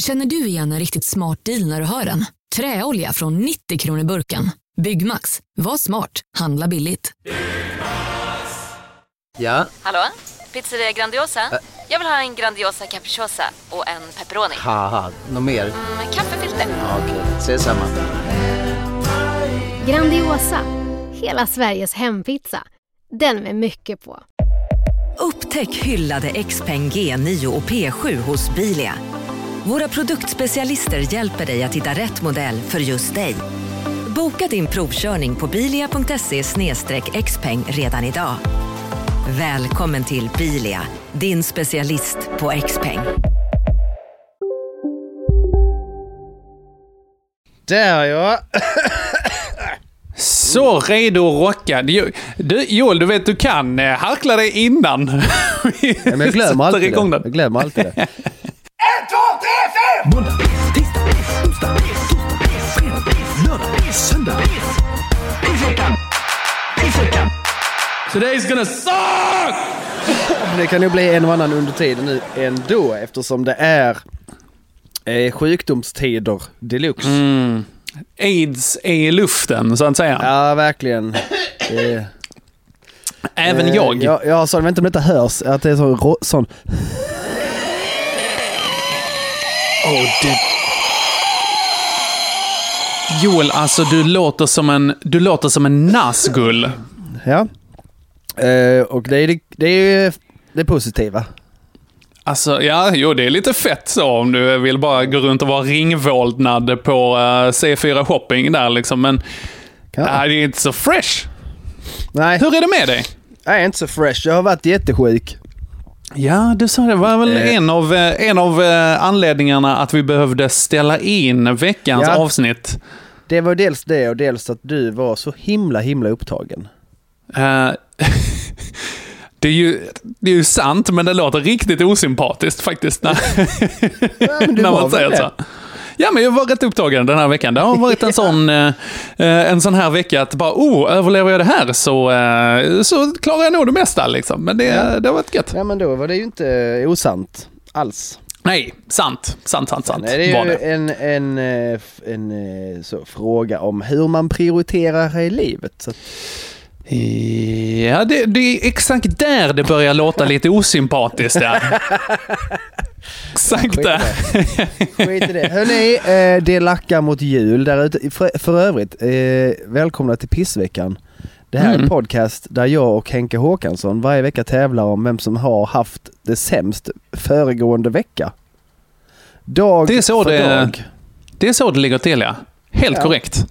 Känner du igen en riktigt smart deal när du hör den? Träolja från 90 kronor burken. Byggmax. Var smart. Handla billigt. Ja, Hallå? Pizzeria Grandiosa? Jag vill ha en Grandiosa capriciosa och en pepperoni. haha, något mer? Med kaffefilter. Ja, Okej, ses samma. Grandiosa, hela Sveriges hempizza. Den med mycket på. Upptäck hyllade XPeng G9 och P7 hos Bilia. Våra produktspecialister hjälper dig att hitta rätt modell för just dig. Boka din provkörning på bilia.se xpeng redan idag. Välkommen till Bilia, din specialist på XPeng. Där ja. Så redo att rocka. Du, Joel, du vet du kan eh, harkla dig innan. Ja, Men jag glömmer alltid det. Jag glömmer alltid det. Today's gonna suck! Det kan ju bli en och annan under tiden nu ändå eftersom det är eh, sjukdomstider deluxe. Mm. Aids är i luften, så att säga. Ja, verkligen. Eh, Även eh, jag. Jag, jag sa, jag vet inte om detta hörs, att det är rå- sån Åh, du... Joel, alltså du låter som en, du låter som en Nazgul. ja. Eh, och det är det, det är det positiva. Alltså, ja, jo, det är lite fett så om du vill bara gå runt och vara ringvåldnad på eh, C4 Shopping där liksom. Men Ja. äh, det är inte så fresh. Nej, Hur är det med dig? jag är inte så fresh. Jag har varit jättesjuk. Ja, du sa det. var väl Eh. en av, eh, en av eh, anledningarna att vi behövde ställa in veckans Ja. avsnitt. Det var dels det och dels att du var så himla himla upptagen. Eh, det, är ju, det är ju sant, men det låter riktigt osympatiskt faktiskt när, du när man säger det? så. Ja, men jag var rätt upptagen den här veckan. Det har varit en sån, eh, eh, en sån här vecka att bara, oh, överlever jag det här så, eh, så klarar jag nog det mesta liksom. Men det, Ja. det har varit gött. Ja men då var det ju inte osant alls. Nej, sant. Sant, sant, sant. Nej, det är ju en, en, eh, f- en eh, så, fråga om hur man prioriterar i livet. Så, Ja, det, det är exakt där det börjar låta lite osympatiskt. Ja. exakt Skit där. skit i det. Hörrni, eh, det lackar mot jul där ute. För, för övrigt, eh, välkomna till Pissveckan. Det här är Mm. en podcast där jag och Henke Håkansson varje vecka tävlar om vem som har haft det sämst föregående vecka. Dag Det är så för det- dag. Det är så det ligger till, ja. Helt Ja. korrekt.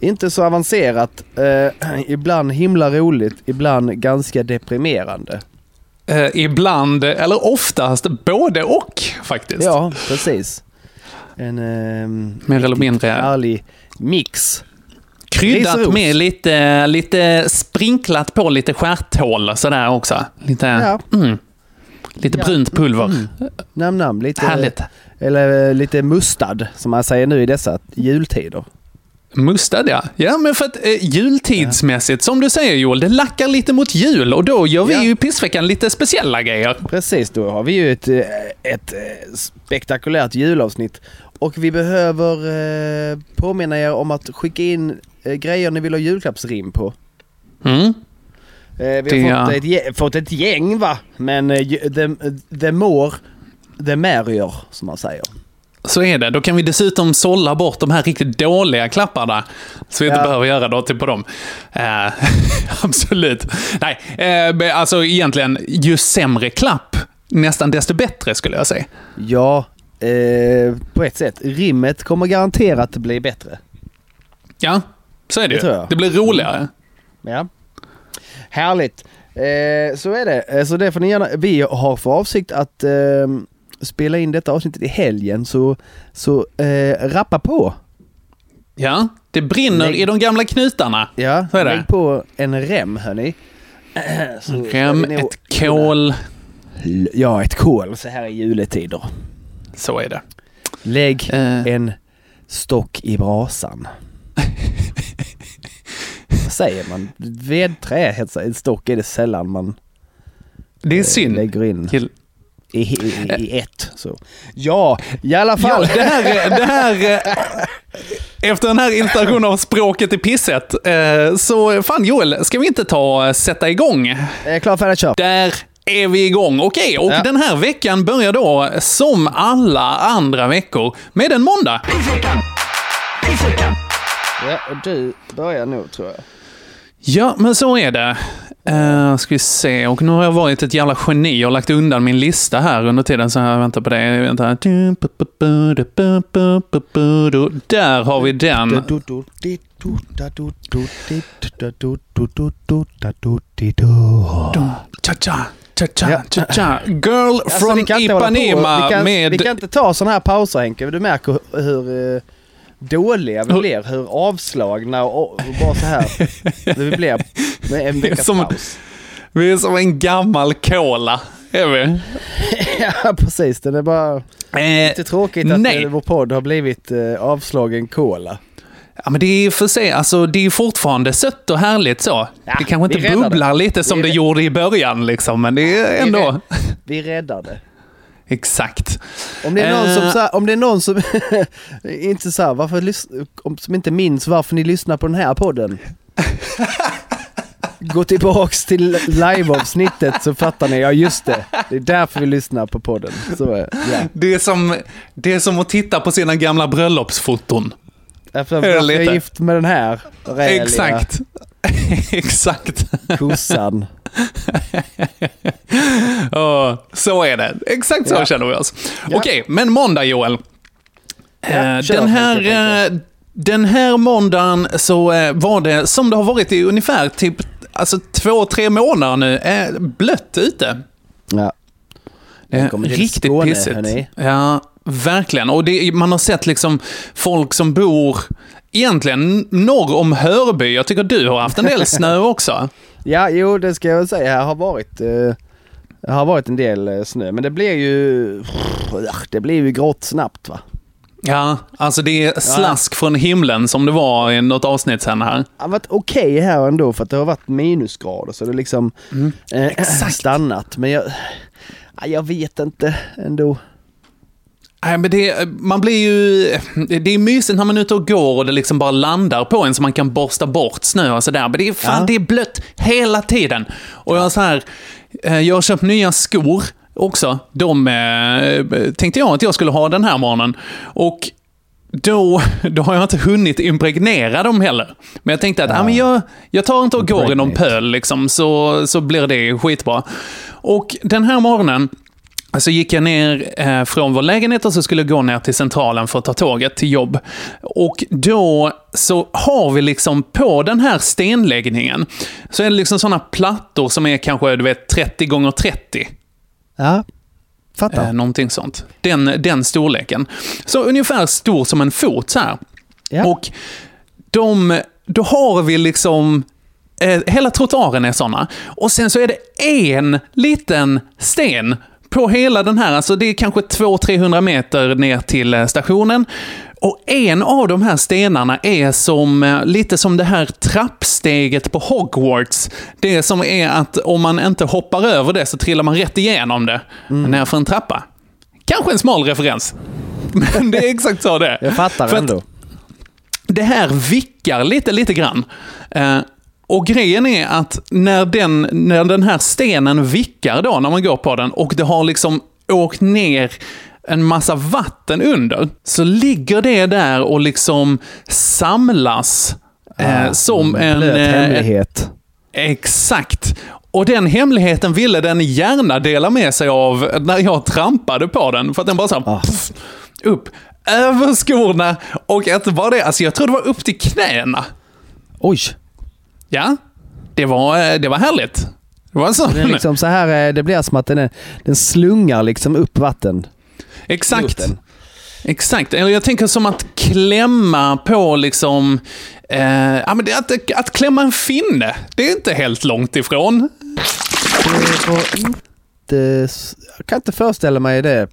Inte så avancerat, eh, ibland himla roligt, ibland ganska deprimerande. Eh, ibland, eller oftast, både och faktiskt. Ja, precis. En ehm, Mer eller mindre. härlig mix. Kryddat Risros. med lite, lite sprinklat på lite stjärthål sådär också. Lite, Ja. mm, lite Ja. brunt pulver. Nam nam, lite, Härligt. eller eh, lite mustad som man säger nu i dessa jultider. Mustad ja. Ja, men för att eh, jultidsmässigt, som du säger Joel, det lackar lite mot jul och då gör vi Ja. ju pissveckan lite speciella grejer. Precis, då har vi ju ett, eh, ett eh, spektakulärt julavsnitt. Och vi behöver eh, påminna er om att skicka in eh, grejer ni vill ha julklappsrim på. Mm. Eh, vi Det- har fått ett, gä- fått ett gäng va, men eh, the, the more, the merrier som man säger. Så är det. Då kan vi dessutom sålla bort de här riktigt dåliga klapparna. Så vi inte Ja. behöver göra till på dem. Eh, absolut. Nej, men alltså egentligen, ju sämre klapp, nästan desto bättre skulle jag säga. Ja, eh, på ett sätt. Rimmet kommer garanterat bli bättre. Ja, så är det, Det tror ju. Det blir roligare. Ja. Härligt. Så är det. Så det får ni gärna. Vi har för avsikt att eh, spela in detta avsnittet i helgen så, så eh, rappa på. Ja, det brinner Lägg- i de gamla knutarna. Ja, Så är det. lägg på en rem hörni. Så ska Rem, ett kol. Ja, ett kol så här i juletider. Så är det. Lägg Eh. en stock i brasan. Vad säger man? Vedträ. En stock är det sällan man Det är eh, synd. lägger in. Kill. I, i, i ett. Så. Ja, i alla Ja, fall. det här, det här, efter den här installationen av språket i pisset, eh, så fan Joel, ska vi inte ta sätta igång? Jag är klar, färdig, kör. Där är vi igång. Okej, och Ja. den här veckan börjar då, som alla andra veckor, med en måndag. Ja, och du börjar nog tror jag. Ja, men så är det. Uh, ska vi se, och nu har jag varit ett jävla geni och lagt undan min lista här under tiden, så jag väntar på det. Vänta. Där har vi den. Cha-cha, cha-cha. Girl Alltså, from på. Ipanema vi kan, med... Vi kan inte ta sådana här pauser Henke. Du märker hur, hur eh, dåliga vi blir. Hur avslagna och, och bara så här. vi blir med en veckas Som- paus. Vi är som en gammal cola, är vi. Ja, precis. Det är bara Eh, lite tråkigt att nej. vår podd har blivit eh, avslagen cola. Ja, men det är för sig, alltså det är fortfarande sött och härligt så. Ja, det kanske inte bubblar det. lite som Vi det gjorde i början liksom, men det är ändå... Vi räddar det. Exakt. Om det är någon som, Eh. så här, om det är någon som inte så här, varför, som inte minns varför ni lyssnar på den här podden. Gå tillbaks till liveavsnittet så fattar ni, ja just det. Det är därför vi lyssnar på podden. Så, ja. Det är, som, det är som att titta på sina gamla bröllopsfoton. Varför jag är gift med den här räliga Exakt. Exakt. kossan. Ja, så är det. Exakt så Ja. känner vi oss. Ja. Okej, men måndag Joel. Ja, Eh, den, här, eh, den här måndagen så eh, var det, som det har varit i ungefär typ alltså, två, tre månader nu, blött ute. Ja. Riktigt Skåne, pissigt. hörni. Ja, verkligen. Och det, man har sett liksom folk som bor egentligen norr om Hörby. Jag tycker du har haft en del snö också. ja, jo det ska jag väl säga. Här har varit, eh, det har varit en del eh, snö. Men det blir ju, det blir ju grått snabbt va. Ja, alltså det är slask från himlen som det var i något avsnitt sen här. Det har varit okej här ändå för att det har varit minusgrader så det har liksom eh, Mm. Exakt. stannat. Men jag, ja, jag vet inte ändå. Nej, men det, man blir ju... Det är mysigt när man är ute och går och det liksom bara landar på en så man kan borsta bort snö och sådär. Men det är fan, Ja. det är blött hela tiden. Och jag så här, eh, jag har köpt nya skor också. De eh, tänkte jag att jag skulle ha den här morgonen. Och då, då har jag inte hunnit impregnera dem heller. Men jag tänkte att ah, men jag, jag tar inte och går i någon pöl liksom, så, så blir det skitbra. Och den här morgonen så gick jag ner eh, från vår lägenhet och så skulle jag gå ner till centralen för att ta tåget till jobb. Och då så har vi liksom på den här stenläggningen så är det liksom sådana plattor som är kanske du vet 30 gånger 30 Ja, fattar. Eh, någonting sånt. Den, den storleken. Så ungefär stor som en fot så här. Ja. Och de, då har vi liksom, eh, hela trottoaren är sådana. Och sen så är det en liten sten på hela den här, alltså det är kanske 200-300 meter ner till eh, stationen. Och en av de här stenarna är som, eh, lite som det här trappsteget på Hogwarts. Det som är att om man inte hoppar över det så trillar man rätt igenom det, Mm. ner för en trappa. Kanske en smal referens. Men det är exakt så det är. Jag fattar För ändå. det här vickar lite, lite grann. Eh, och grejen är att när den, när den här stenen vickar då, när man går på den, och det har liksom åkt ner en massa vatten under, så ligger det där och liksom samlas eh, som en... Blöt eh, hemlighet. Exakt. Och den hemligheten ville den gärna dela med sig av när jag trampade på den. För att den bara så här, Ah. puff, upp över skorna. Och inte bara det, alltså jag tror det var upp till knäna. Oj! Ja, det var, eh, det var härligt. Det var så. Det, är liksom så här, eh, det blir som att den, är, den slungar liksom upp vatten. Exakt. luften. Exakt. Eller Jag tänker som att klämma på liksom... Eh, ja, men att, att klämma en finne, det är inte helt långt ifrån. Det var inte, jag kan inte föreställa mig det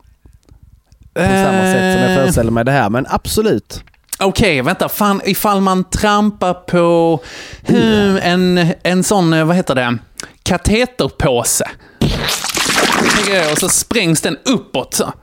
på samma sätt som jag Eh, föreställer mig det här, men absolut. Okej, vänta. Fan, ifall man trampar på hmm, en, en sån, eh, vad heter det, kateterpåse. och så sprängs den uppåt. Så.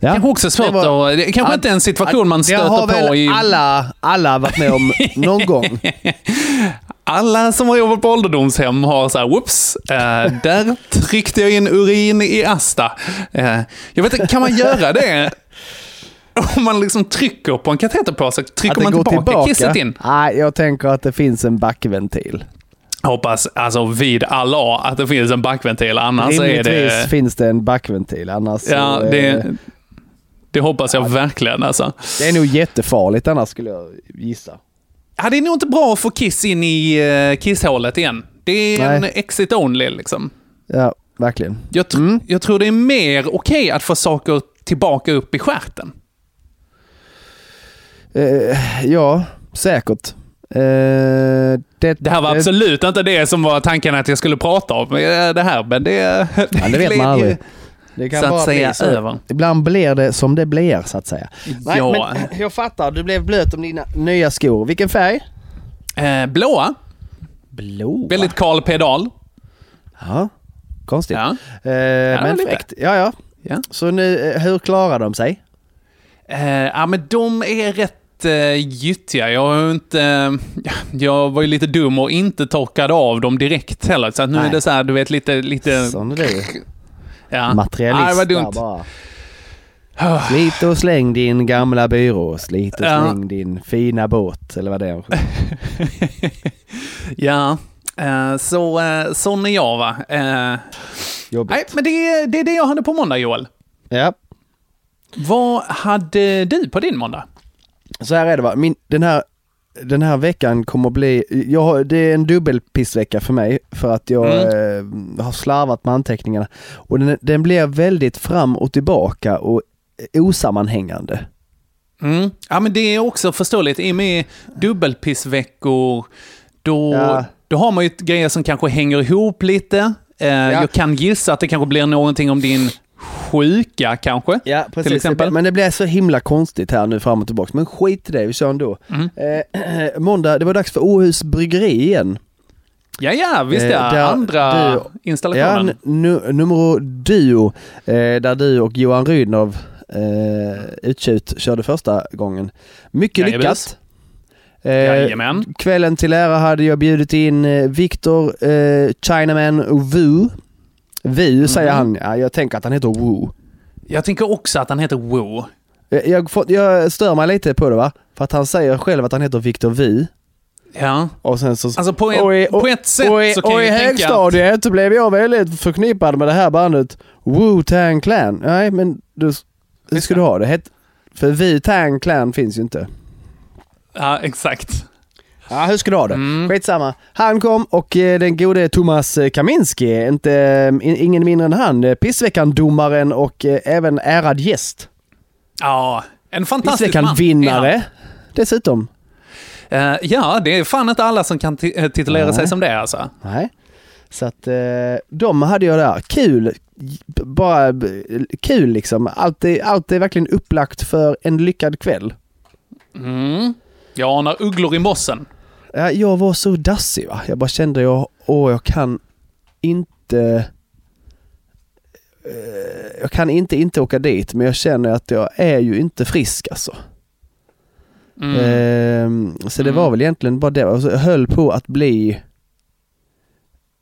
Ja. Kanske också svårt Det var- att... Det kanske Ja, inte är en situation man Det har stöter på väl i... alla, alla varit med om någon gång. Alla som har jobbat på ålderdomshem har så här, whoops, eh, där tryckte jag in urin i Asta. Eh, jag vet inte, kan man göra det? Om man liksom trycker på en kateterpåse, trycker man tillbaka, kisset in? Nej, jag tänker att det finns en backventil. Hoppas alltså vid alla att det finns en backventil, annars är Rimligtvis det... finns det en backventil, annars Ja, så, eh, det, det hoppas jag verkligen alltså. det är nog jättefarligt annars skulle jag gissa. Ja, det är nog inte bra att få kiss in i uh, kisshålet igen. Det är en Nej. exit only liksom. Ja, verkligen. Jag, tr- Mm. jag tror det är mer okej att få saker tillbaka upp i stjärten. Eh, ja, säkert. Eh, det, Det här var absolut inte det som var tanken att jag skulle prata om, eh, det här, men det... Ja, det vet man aldrig. Det kan så att bara säga bli så. över. Ibland blir det som det blir, så att säga. Nej, Ja. men jag fattar. Du blev blöt om dina nya skor. Vilken färg? Eh, blåa, Blå. väldigt Karl Pedal. Ja, konstigt. Ja. Eh, men lite. fräckt. Ja, ja. Ja. Så nu, eh, hur klarar de sig? Eh, ja, men de är rätt eh, gyttiga. Jag inte... ja, jag var ju lite dum och inte torkade av dem direkt heller. Så att nu Nej. är det så här, du vet, lite... lite Sån är du. ja. Materialist det var dumt. bara. Slit och släng din gamla byrå. Slit och Ja. släng din fina båt. Eller vad det är. ja. Eh, så eh, sån är jag va. Eh, Jobbigt. nej, men det, det är det jag hade på måndag Joel. Ja. Vad hade du på din måndag? Så här är det va. Min, den, här, den här veckan kommer att bli, jag, det är en dubbelpissvecka för mig för att jag Mm. eh, har slarvat med anteckningarna. Och den, den blir väldigt fram och tillbaka och osammanhängande. Mm. Ja, men det är också förståeligt. I och med dubbelpissveckor, då, Ja. då har man ju grejer som kanske hänger ihop lite. Eh, Jag kan gissa att det kanske blir någonting om din sjuka kanske. Ja, precis. Till exempel. Men det blir så himla konstigt här nu fram och tillbaka. Men skit i det, vi kör ändå. Mm. Eh, måndag, det var dags för Åhus Bryggeri igen. Ja, ja, visst Eh, ja. där Andra du- installationen. Ja, nu, nummer duo, eh, där du och Johan Rydnov eh, uttjut körde första gången. Mycket Jajamän. lyckat. Eh, kvällen till ära hade jag bjudit in eh, Victor, eh, Chinaman och. Wu säger Mhm. han, ja, jag tänker att han heter Wu. Jag tänker också att han heter. Eh, Jag, får, jag stör mig lite på det va, för att han säger själv att han heter Victor Wu. Ja. Och sen så... Alltså på, ett- och i, på ett sätt och i, så kan och jag i ju tänka att... högstadiet blev jag väldigt förknippad med det här bandet Wu-Tang Clan. Nej, men du, hur ska du ha det? Het, för Wu-Tang Clan finns ju inte. Ja, exakt. Ja, hur ska du ha det? Mm. Skitsamma. Han kom och eh, den gode Thomas eh, Kaminski, inte, in, ingen mindre än han, eh, Pissveckan-domaren och även ärad gäst. Ja, en fantastisk man. Pissveckan-vinnare dessutom. Eh, ja, det är fan inte alla som kan ti- titulera Nej. sig som det alltså. Nej. Så att eh, de hade jag där. Kul. Bara kul liksom. Allt är, allt är verkligen upplagt för en lyckad kväll. Mm. Jag anar ugglor i mossen. Ja, Jag var så dassig va. Jag bara kände jag, åh jag kan inte eh, jag kan inte inte åka dit men jag känner att jag är ju inte frisk alltså. Mm. Ehm, så det Mm. var väl egentligen bara det. Alltså, jag höll på att bli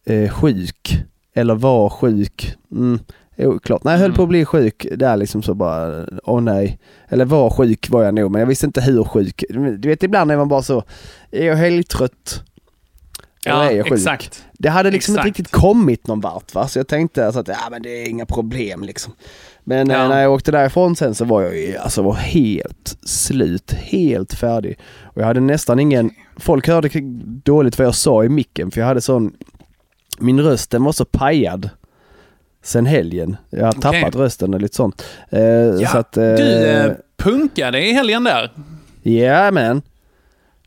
eh, sjuk. Eller var sjuk. Mm, oklart. Nej, jag höll Mm. på att bli sjuk där liksom så bara, åh nej. Eller var sjuk var jag nog, men jag visste inte hur sjuk. Du vet ibland är man bara så, är jag helgtrött? Eller ja, är jag sjuk? exakt. Det hade liksom Exakt. inte riktigt kommit någon vart va, så jag tänkte alltså att ja men det är inga problem liksom. Men eh, Ja. när jag åkte därifrån sen så var jag ju, alltså var helt slut, helt färdig. Och jag hade nästan ingen, folk hörde dåligt vad jag sa i micken för jag hade sån, min röst den var så pajad sen helgen. Jag har Okej. tappat rösten och lite sånt. Eh, Ja, så att, eh, Du eh, punkade i helgen där. Ja men.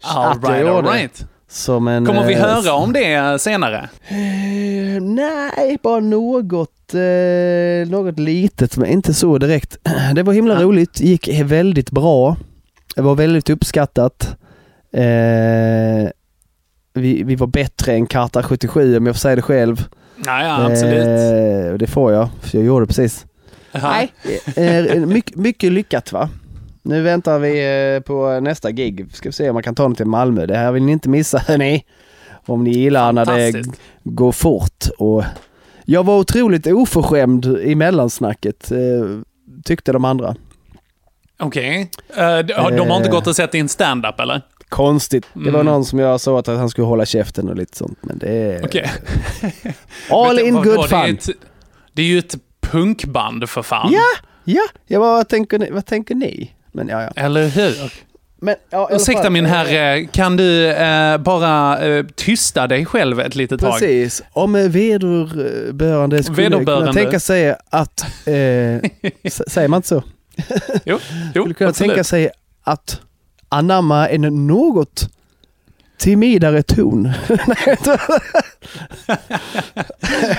All right, all right. Som en, Kommer vi eh, höra om det senare? Eh, nej, bara något, eh, något litet, men inte så direkt. Det var himla Ja. roligt, gick väldigt bra. Det var väldigt uppskattat. Eh, vi, vi var bättre än Karta 77 om jag får säga det själv. Ja, ja, absolut. Eh, det får jag, för jag gjorde det precis. Ja. Eh, mycket, mycket lyckat va? Nu väntar vi eh, på nästa gig. Ska vi se om man kan ta den till Malmö. Det här vill ni inte missa hörni. Om ni gillar när det går fort. Och jag var otroligt oförskämd i mellansnacket. eh, Tyckte de andra. Okej. Eh, de, de har inte Eh. gått och sett din stand-up eller? Konstigt. Det var Mm. någon som jag sa att han skulle hålla käften och lite sånt. Men det är Okej. all Men in good det är fun. ett- Det är ju ett punkband för fan. Ja, ja. Bara, vad tänker ni? Vad tänker ni? Men ja, ja. Eller hur? Men, ja, Ursäkta min eh, herre, kan du eh, bara eh, tysta dig själv ett litet tag? Precis. Om eh, vederbörande skulle Vederbörande. kunna tänka sig att... Eh, säger man inte så? Jo, jo Skulle kunna absolut. tänka sig att anamma en något timidare ton.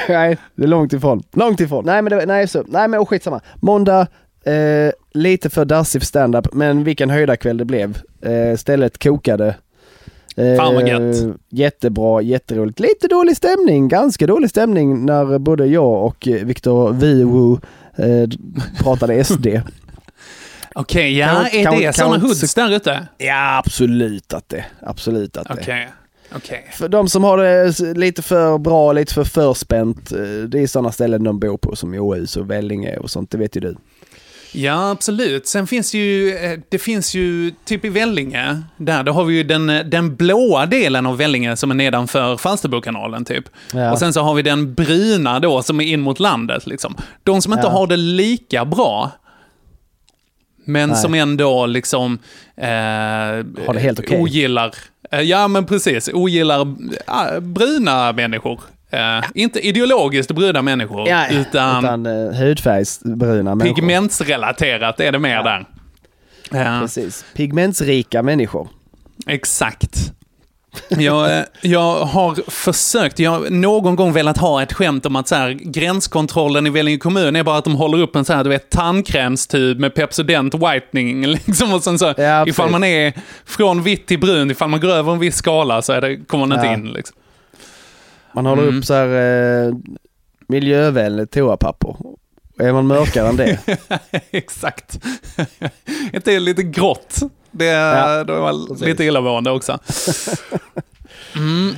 Nej, det är långt ifrån. Långt ifrån. Nej men, det, nej, så. Nej, men oh, skitsamma. Måndag, eh, lite för dassig för stand-up, men vilken höjdarkväll det blev. Eh, stället kokade. Eh, Fan vad gött. Jättebra, jätteroligt. Lite dålig stämning, ganska dålig stämning när både jag och Viktor Vivo eh, pratade SD. Okej, ja, Kan- är kan- det sådana hoods där ute? Ja, absolut att det. Absolut att det. Okej. Okej. För de som har det lite för bra, lite för förspänt, eh, det är sådana ställen de bor på som Åhus och Vellinge och sånt, det vet ju du. Ja, absolut. Sen finns det ju, eh, det finns ju, typ i Vellinge, där, då har vi ju den, eh, den blåa delen av Vellinge som är nedanför Falsterbokanalen typ. Ja. Och sen så har vi den bruna då som är in mot landet liksom. De som inte Ja. har det lika bra, men Nej. som ändå liksom... Eh, helt okej. Ogillar, eh, ja men precis, ogillar eh, bruna människor. Eh, Inte ideologiskt bruna människor, Ja, utan, utan uh, hudfärgsbruna människor. pigmentsrelaterat är det mer där. Ja, Precis. Pigmentsrika människor. exakt. Jag, eh, jag har försökt, jag har någon gång velat ha ett skämt om att så här, gränskontrollen i Vellinge kommun är bara att de håller upp en så här, du vet, tandkrämstub med Pepsodent whitening. Liksom, och sen så, Ja, ifall man är från vitt till brunt, ifall man går över en viss skala så är det, kommer man inte Ja. in. Liksom. Man håller Mm. upp så här uh, miljövänligt toapapper. Är man mörkare än det? Exakt. inte det lite grått? Det, Ja, man precis. lite illamående också. Mm.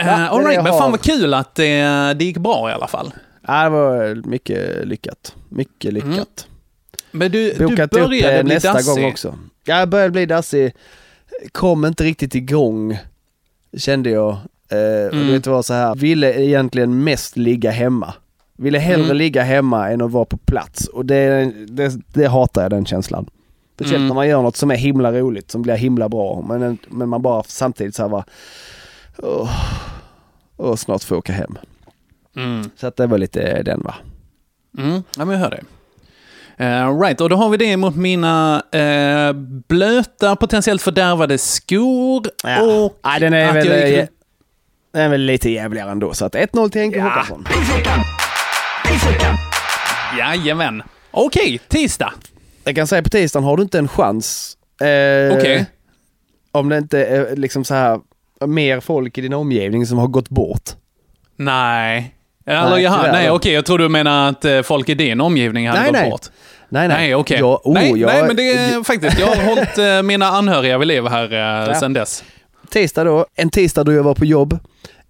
Uh, all right, men fan vad kul att det, det gick bra i alla fall. ja, det var mycket lyckat. Mycket lyckat. Mm. Men du, du Bokat upp började eh, bli nästa dassig. gång också. Ja, jag började bli dassig. Kom inte riktigt igång, kände jag. Eh, och Mm. det var så här, ville egentligen mest ligga hemma. Ville hellre Mm. ligga hemma än att vara på plats. Och det, det, det hatar jag den känslan. Speciellt Mm. när man gör något som är himla roligt, som blir himla bra. Men, men man bara samtidigt så här bara, åh, åh, snart får jag åka hem. Mm. Så att det var lite den va. Mm. Ja, men jag hör det. Uh, right, och då har vi det mot mina eh, blöta, potentiellt fördärvade skor. Och Nej, den är väl, jag gick eh, den är väl lite jävligare ändå. Så att 1-0 till Henke Ja. Håkansson. Jajamän. Okej, tisdag. Jag kan säga på tisdagen har du inte en chans. Eh, Okej. Om det inte är liksom så här mer folk i din omgivning som har gått bort. Nej. Eller Nej, jaha, nej okej, jag tror du menar att eh, folk i din omgivning hade Nej, gått nej. bort. Nej, nej. Nej, okej. Jag, oh, nej, jag, nej, men det är faktiskt, jag har hållit eh, mina anhöriga vid liv här eh, sedan dess. Tisdag då, en tisdag då jag var på jobb.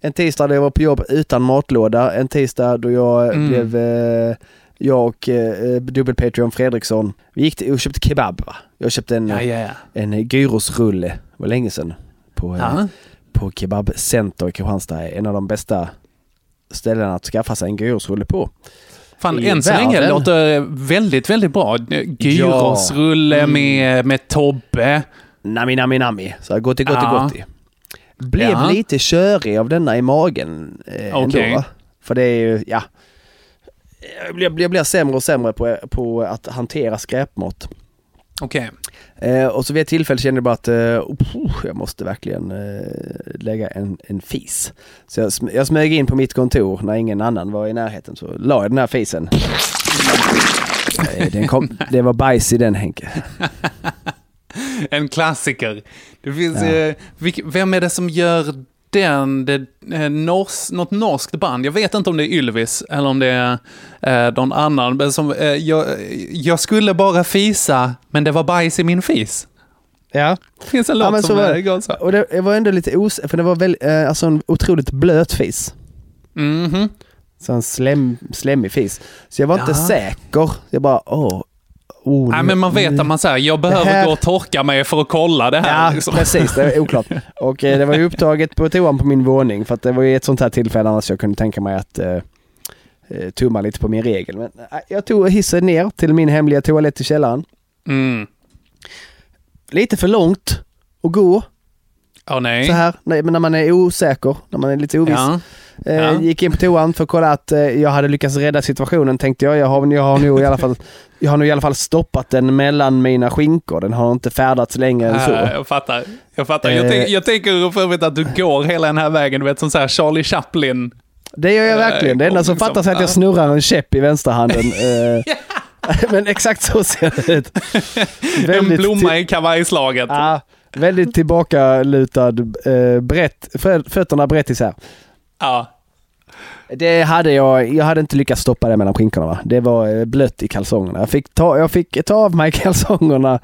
En tisdag då jag var på jobb utan matlåda. En tisdag då jag Mm. blev, eh, jag och eh, dubbel-Patreon Fredriksson, vi gick till, och köpte kebab va. Jag köpte en, Ja, ja, ja. en gyrosrulle, det var länge sedan. På, eh, Ja. på Kebabcenter i Kristianstad. En av de bästa ställena att skaffa sig en gyrosrulle på. Fan, i än så länge låter väldigt, väldigt bra. Gyrosrulle Mm. med, med Tobbe. Nami, nami, nami. Så gotti, gotti, Ja. gotti. Blev Ja. lite körig av denna i magen eh, Okej. ändå. va? För det är ju, ja. Jag blir, jag blir sämre och sämre på, på att hantera skräpmat. Okej. Eh, och så vid ett tillfälle kände jag bara att eh, oh, jag måste verkligen eh, lägga en, en fis. Så jag, sm- jag smög in på mitt kontor när ingen annan var i närheten så la jag den här fisen. Eh, den kom, det var bajs i den Henke. En klassiker. Det finns, Ja. vilk, vem är det som gör den, det, eh, nors, något norskt band, jag vet inte om det är Ylvis eller om det är eh, någon annan, som, eh, jag, jag skulle bara fisa, men det var bajs i min fis. Ja. Det finns en Ja, låt så som var är det. går så. Och det, var ändå lite os... För det var väl, eh, alltså en otroligt blöt fis. Mhm. Så en slem, slemmig fis. Så jag var inte Ja. säker. Jag bara, åh. Oh, Nej, men man vet att man säger, jag behöver här- gå och torka mig för att kolla det här. Ja, liksom. precis. Det är oklart. Och eh, det var ju upptaget på toan på min våning för att det var ju ett sånt här tillfälle annars jag kunde tänka mig att eh, eh, tumma lite på min regel. Men eh, jag tog hissen ner till min hemliga toalett i källaren. Mm. Lite för långt att gå Åh nej. så här. Nej, men när man är osäker, när man är lite oviss. Ja. Eh, Ja. Gick in på toan för att kolla att eh, jag hade lyckats rädda situationen tänkte jag. Jag har, jag har nog i alla fall jag har nog i alla fall stoppat den mellan mina skinkor. Den har inte färdats längre än så. Ja, jag fattar. Jag fattar. Jag, Eh. tänk, jag tänker för övrigt att du går hela den här vägen, du vet som så här Charlie Chaplin. Det gör jag verkligen. Det enda som liksom. fattas är att jag Ja. snurrar en käpp i vänsterhanden. Eh, Men exakt så ser det ut. En blomma i kavajslaget. Ja, väldigt tillbakalutad, eh, brett, fö- fötterna brett isär. Ja. Det hade jag, jag hade inte lyckats stoppa det mellan skinkorna va. Det var eh, blött i kalsongerna. Jag fick ta, jag fick ta av mig kalsongerna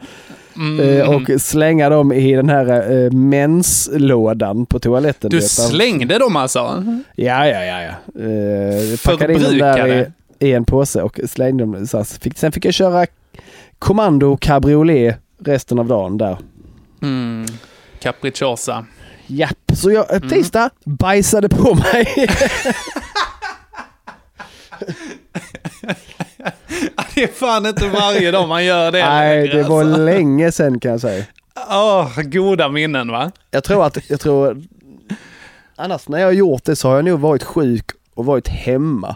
Mm. eh, och slänga dem i den här eh, menslådan på toaletten. Du slängde dem alltså? Ja, ja, ja. ja. Eh, packade in dem där i, i en påse och slängde dem. Så. Fick, sen fick jag köra kommando cabriolet resten av dagen där. Mm. Capricciosa. Japp, så jag Mm. eh, tisdag bajsade på mig. Det är fan inte varje dag man gör det Nej, det var alltså. länge sedan kan jag säga. Åh, goda minnen va? Jag tror att, jag tror, annars när jag har gjort det så har jag nog varit sjuk och varit hemma.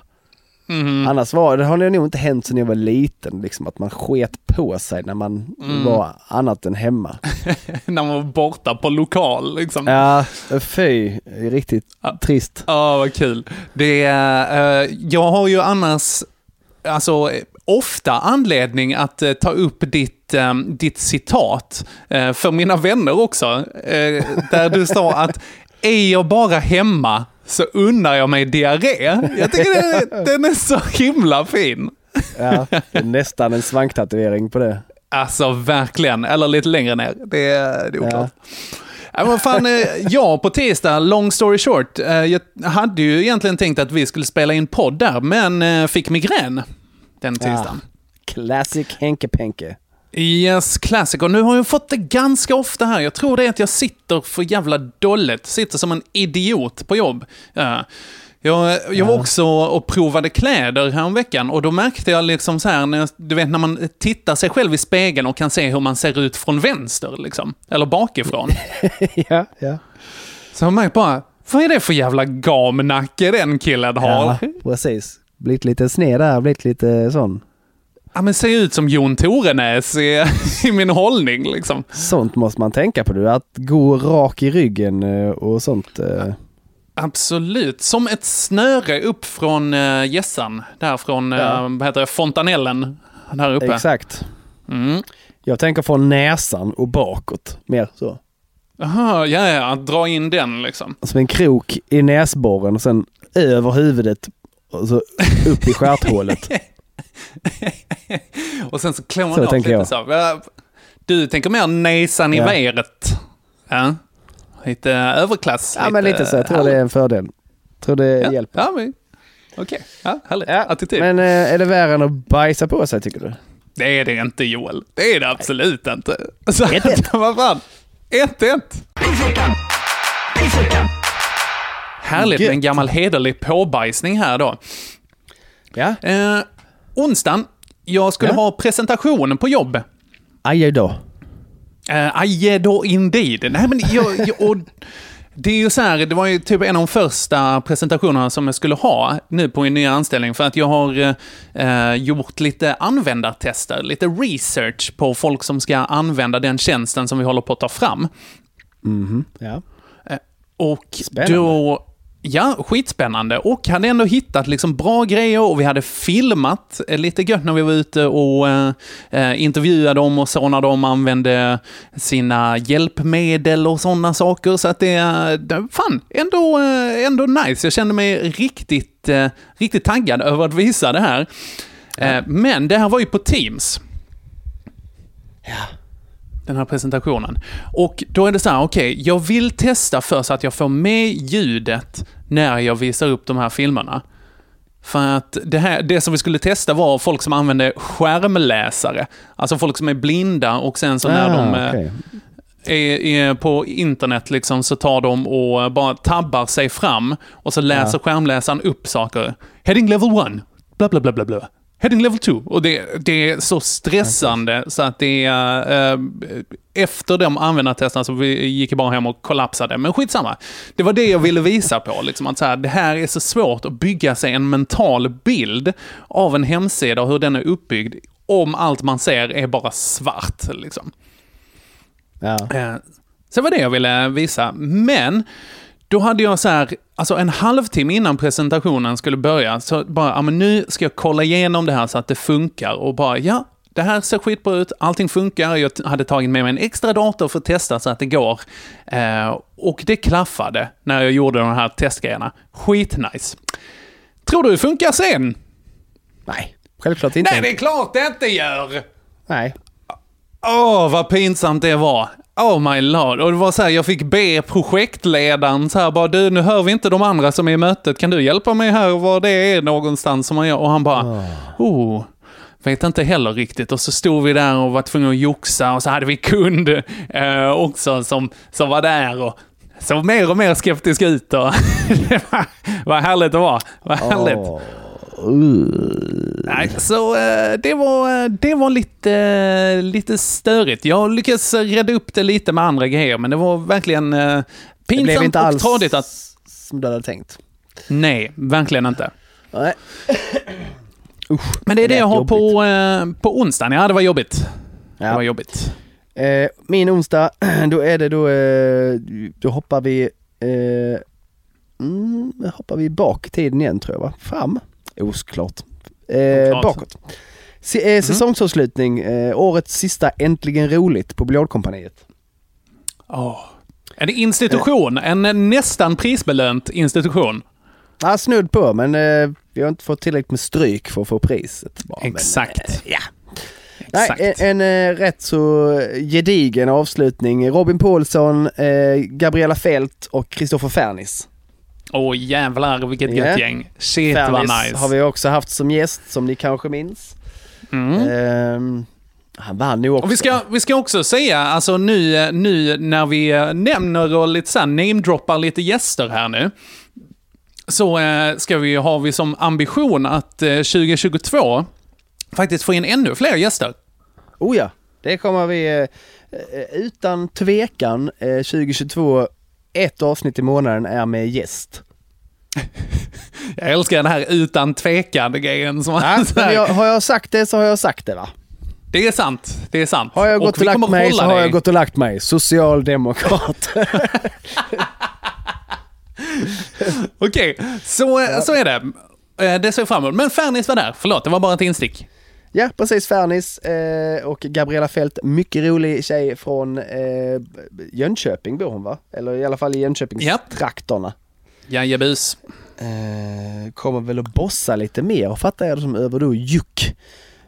Mhm. Annars var det har det nog inte hänt sedan jag var liten, liksom att man sket på sig när man Mm. var annat än hemma. När man var borta på lokal liksom. Ja, fy, riktigt Ja. trist. Ja, vad kul. Det, eh, jag har ju annars, alltså ofta anledning att eh, ta upp ditt, eh, ditt citat eh, för mina vänner också. Eh, där du sa att är jag bara hemma så unnar jag mig diarré. Jag tycker det, den är så himla fin. Ja, det är nästan en svanktatuering på det. Alltså verkligen, eller lite längre ner. Det är, det är oklart. Ja. Ja. men fan, eh, ja, på tisdag, long story short. eh, Jag hade ju egentligen tänkt att vi skulle spela in podd där, men eh, fick migrän den tisdagen. Classic Henke Penke. Yes, classic. Och nu har jag fått det ganska ofta här. Jag tror det är att jag sitter för jävla dåligt. Sitter som en idiot på jobb. Ja. Jag, jag var också och provade kläder häromveckan och då märkte jag liksom så här, när jag, du vet när man tittar sig själv i spegeln och kan se hur man ser ut från vänster, liksom. Eller bakifrån. ja, ja. Så jag märkte bara, vad är det för jävla gamnacke den killen har? Ja. precis. Blivit lite sned där, blivit lite sån. Men ser ut som Jon Torenäs i, i min hållning liksom. Sånt måste man tänka på du, att gå rak i ryggen eh, och sånt. eh. Absolut. Som ett snöre upp från uh, Gässan. Där från, Ja. vad heter det, fontanellen. Där uppe. Exakt. Mm. Jag tänker från näsan och bakåt, mer så. Aha, ja, ja, dra in den liksom. Som en krok i näsborren och sen över huvudet och så upp i stjärthålet. Och sen så klår man Så lite jag. så. Du tänker mer näsan i Ja. vädret. Ja. Lite överklass. Ja men lite så, jag tror det är en fördel. Tror det ja. hjälper. Ja, men... Okej, ja, härligt. Ja, Attityd. men eh, är det värre än att bajsa på sig tycker du? Det är det inte Joel. Det är det absolut inte. Så, 1-1. vad fan. 1-1. Härligt med en gammal hederlig påbajsning här då. Ja. Eh, onsdagen, jag skulle Ja. ha presentation på jobb. Aj då. Uh, aj då indeed. Nej, men jag, jag, och det är ju så här, det var ju typ en av de första presentationerna som jag skulle ha nu på min nya anställning, för att jag har eh, gjort lite användartester, lite research på folk som ska använda den tjänsten som vi håller på att ta fram. Ja. Och Spännande. då Ja, skitspännande. Och hade ändå hittat liksom bra grejer och vi hade filmat eh, lite gött när vi var ute och eh, eh, intervjuade dem och så när de använde sina hjälpmedel och sådana saker. Så att det, det fan, ändå, eh, ändå nice. Jag kände mig riktigt, eh, riktigt taggad över att visa det här. Eh, men det här var ju på Teams. Ja. Den här presentationen. Och då är det så här, okej, jag vill testa för så att jag får med ljudet när jag visar upp de här filmerna. För att det, här, det som vi skulle testa var folk som använde skärmläsare. Alltså folk som är blinda och sen så när de eh, Ah, okej. är, är på internet liksom så tar de och bara tabbar sig fram och så läser skärmläsaren upp saker. Heading level 1, bla bla bla bla bla. Heading level 2. Och det, det är så stressande så att det är... Eh, efter de användartesterna så vi gick jag bara hem och kollapsade. Men skitsamma. Det var det jag ville visa på. Liksom, att så här, det här är så svårt att bygga sig en mental bild av en hemsida och hur den är uppbyggd om allt man ser är bara svart. Liksom. Ja. Eh, Så det var det jag ville visa. Men då hade jag så här, alltså en halvtimme innan presentationen skulle börja, så bara, ja men nu ska jag kolla igenom det här så att det funkar och bara, ja, det här ser skitbra ut, allting funkar, jag hade tagit med mig en extra dator för att testa så att det går. Eh, och det klaffade när jag gjorde de här testgrejerna. Skitnice. Tror du det funkar sen? Nej, självklart inte. Nej, det är klart det inte gör! Nej. Åh, vad pinsamt det var. Oh my lord. Och det var så här, jag fick be projektledaren så här bara, du nu hör vi inte de andra som är i mötet, kan du hjälpa mig här var det är någonstans som man gör? Och han bara, oh. Vet inte heller riktigt. Och så stod vi där och var tvungna att joxa och så hade vi kund eh, också som, som var där och såg mer och mer skeptisk ut. Och det var, var härligt det var. Härligt. Åh. Nej, så eh, det var, det var lite, eh, lite störigt. Jag lyckades rädda upp det lite med andra grejer, men det var verkligen eh, Det pinsamt och tradigt att... som du hade tänkt. Nej, verkligen inte. Nej. Men det är det lät jag har på, jobbigt. eh, på onsdagen. Ja, det var jobbigt. Det var Ja. jobbigt. Eh, min onsdag, då är det då, eh, då hoppar vi, eh, mm, hoppar vi bak i tiden igen tror jag va? Fram? Osklart. Eh, bakåt. Se, eh, säsongsavslutning, eh, årets sista Äntligen Roligt på Biljardkompaniet. Åh. En institution, en nästan prisbelönt institution. Ja, snudd på men eh, vi har inte fått tillräckligt med stryk för att få priset. Bara, men, Exakt. eh, ja. Nej, Exakt. en, en eh, rätt så gedigen avslutning. Robin Paulsson, eh, Gabriella Fält och Kristoffer Fernis. Åh jävlar vilket Ja. gött gäng. Shit vad Fernis nice. har vi också haft som gäst som ni kanske minns. Mm. Ehm, han vann nog också. Och vi ska, vi ska också säga, alltså nu, nu när vi eh, nämner och lite så här namedroppar lite gäster här nu, så eh, ska vi, har vi som ambition att eh, 2022 faktiskt få in ännu fler gäster. Oh ja, det kommer vi eh, eh, utan tvekan eh, 2022, ett avsnitt i månaden är med gäst. Jag älskar den här utan tvekan grejen. Som Ja, jag, har jag sagt det så har jag sagt det va? Det är sant, det är sant. Har jag gått och, vi lagt mig så har jag gått och lagt mig. Socialdemokrat. Okej, så, så är det. Eh, Det ser jag fram emot. Men Fernis var där, förlåt, det var bara ett instick. Ja, precis. Fernis eh, och Gabriella Fält. Mycket rolig tjej från eh, Jönköping bor hon va? Eller i alla fall i Jönköpingstrakterna. Jajabus. Eh, kommer väl att bossa lite mer, fattar jag det som, över då Juck.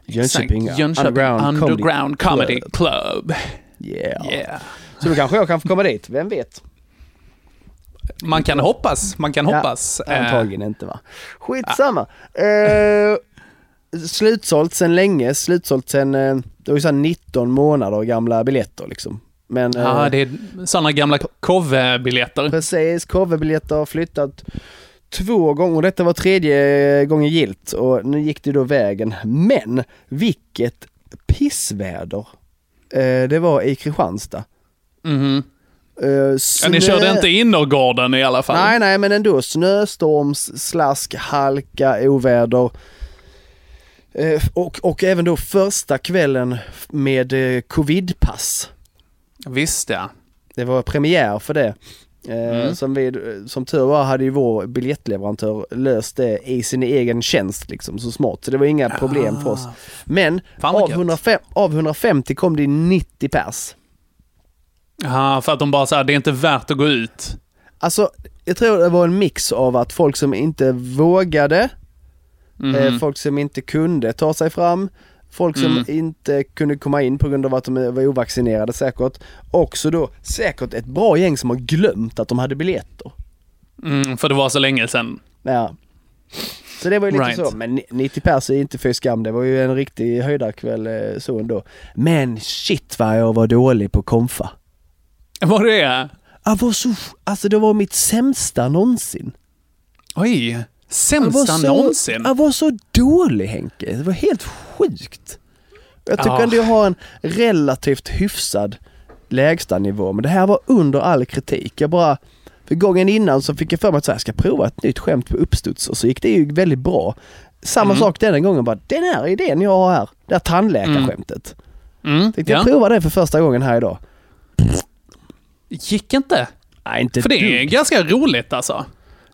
Jönköping. Jönköping Underground, Underground Comedy Club. Club. Yeah. Yeah. Så då kanske jag kan få komma dit, vem vet? Man kan hoppas, man kan Ja, hoppas. Eh, Antagligen inte va. Skitsamma. Eh, slutsålt sen länge, slutsålt sen, eh, det var ju så här 19 månader gamla biljetter liksom. Men eh, Ja, det är sådana gamla Kove-biljetter. precis, korvebiljetter har flyttat två gånger, detta var tredje gången gilt och nu gick det då vägen. Men vilket pissväder eh, det var i Kristianstad. Mhm. Eh, Ja, ni snö- körde inte innergården i alla fall? Nej, nej, men ändå snöstorms, slask, halka, oväder. Eh, och, och även då första kvällen med eh, covidpass. Visst ja. Det var premiär för det. Eh, som, vi, som tur var hade ju vår biljettleverantör löst det i sin egen tjänst liksom, så smart. Så det var inga problem för oss. Men Fan vad av, gött. 105, av 150 kom det 90 pers. Ja, för att de bara såhär, det är inte värt att gå ut. Alltså, jag tror det var en mix av att folk som inte vågade, Eh, folk som inte kunde ta sig fram, folk som Mm. inte kunde komma in på grund av att de var ovaccinerade säkert. Också då säkert ett bra gäng som har glömt att de hade biljetter. Mm, för det var så länge sedan. Ja. Så det var ju lite Right. så, men 90 pers är inte för skam. Det var ju en riktig höjdarkväll eh, så ändå. Men shit vad jag var dålig på konfa. Var det? Jag var så, alltså det var mitt sämsta någonsin. Oj. Sämsta så, någonsin. Jag var så dålig Henke. Det var helt sjukt. Jag tycker Ja. ändå jag har en relativt hyfsad lägsta nivå men det här var under all kritik. Jag bara, för gången innan så fick jag för mig att så här, jag ska prova ett nytt skämt på uppstuds och så gick det ju väldigt bra. Samma Mm. sak denna gången bara, den här idén jag har här, det här tandläkarskämtet. Mm, Tänkte ja. jag prova det för första gången här idag. Gick inte. Nej inte För det är dugg. ganska roligt alltså.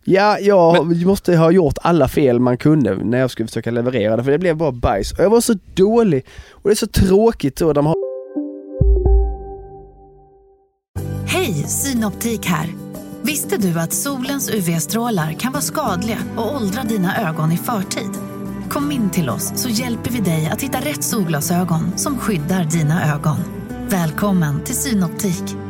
Ja, jag måste ha gjort alla fel man kunde när jag skulle försöka leverera det för det blev bara bajs. Och jag var så dålig och det är så tråkigt då de har Hej, Synoptik här. Visste du att solens UV-strålar kan vara skadliga och åldra dina ögon i förtid? Kom in till oss så hjälper vi dig att hitta rätt solglasögon som skyddar dina ögon. Välkommen till Synoptik.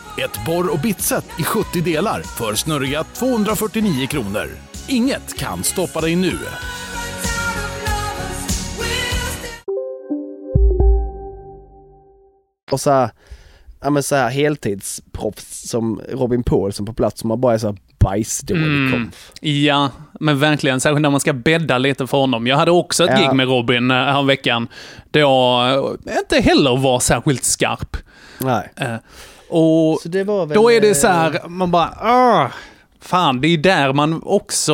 Ett borr och bitset i 70 delar för snurriga 249 kronor. Inget kan stoppa dig nu. och så här, ja men så här heltidsproffs som Robin Paulsson på plats som har bara är så här bajsdålig Mm. Ja, men verkligen. Särskilt när man ska bädda lite för honom. Jag hade också ett Ja. gig med Robin eh, veckan då jag eh, inte heller var särskilt skarp. Nej. Eh, Och väl, då är det eh, så här, man bara, "Åh, fan, det är där man också,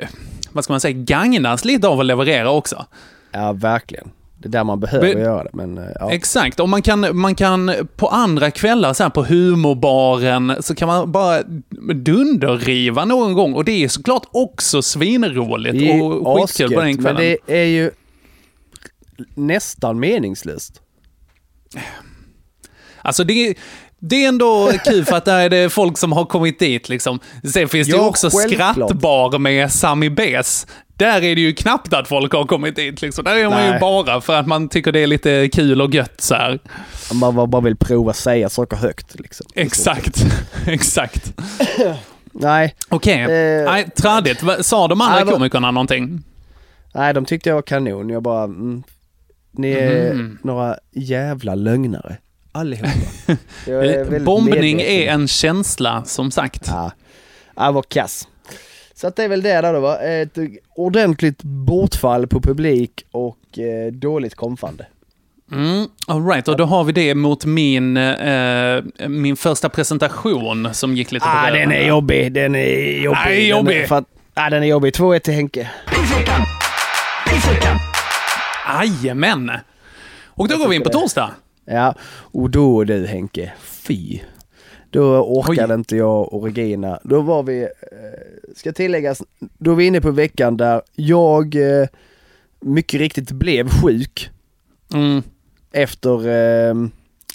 eh, vad ska man säga, gagnas lite av att leverera också. Ja verkligen. Det är där man behöver Men- göra det men eh, ja. Exakt, och man kan, man kan på andra kvällar så här på humorbaren så kan man bara dunderriva någon gång och det är såklart också svinroligt och skitkul på den asgött, men kvällen. det är ju nästan meningslöst. Alltså det, det är ändå kul för att där är det folk som har kommit dit liksom. Sen finns det ju också självklart. skrattbar med Sami Bes. Där är det ju knappt att folk har kommit dit liksom. Där är man ju bara för att man tycker det är lite kul och gött så här. Man bara, vill prova säga saker högt liksom. Exakt, exakt. Nej. Okej, Eh, nej, trädigt. Sa de andra Nej, komikerna någonting? Nej, de tyckte jag var kanon. Jag bara, mm, ni är Mhm. några jävla lögnare. Allihopa. Är väldigt Bombning medveten. är en känsla, som sagt. Ja, jag var kass. Så att det är väl det där då va. Ett ordentligt bortfall på publik och eh, dåligt konfande. Mm, all right, och då har vi det mot min, eh, min första presentation som gick lite på Ah, röven. den är jobbig, den är jobbig. Nej, Den är- jobbig. För att, ah, den är jobbig. 2-1 till Henke. Jajamän! Och då går vi in på torsdag. Ja, och då du Henke, fy. Då orkade inte jag och Regina. Då var vi, eh, ska tilläggas, då är vi inne på veckan där jag eh, mycket riktigt blev sjuk Mm. efter eh,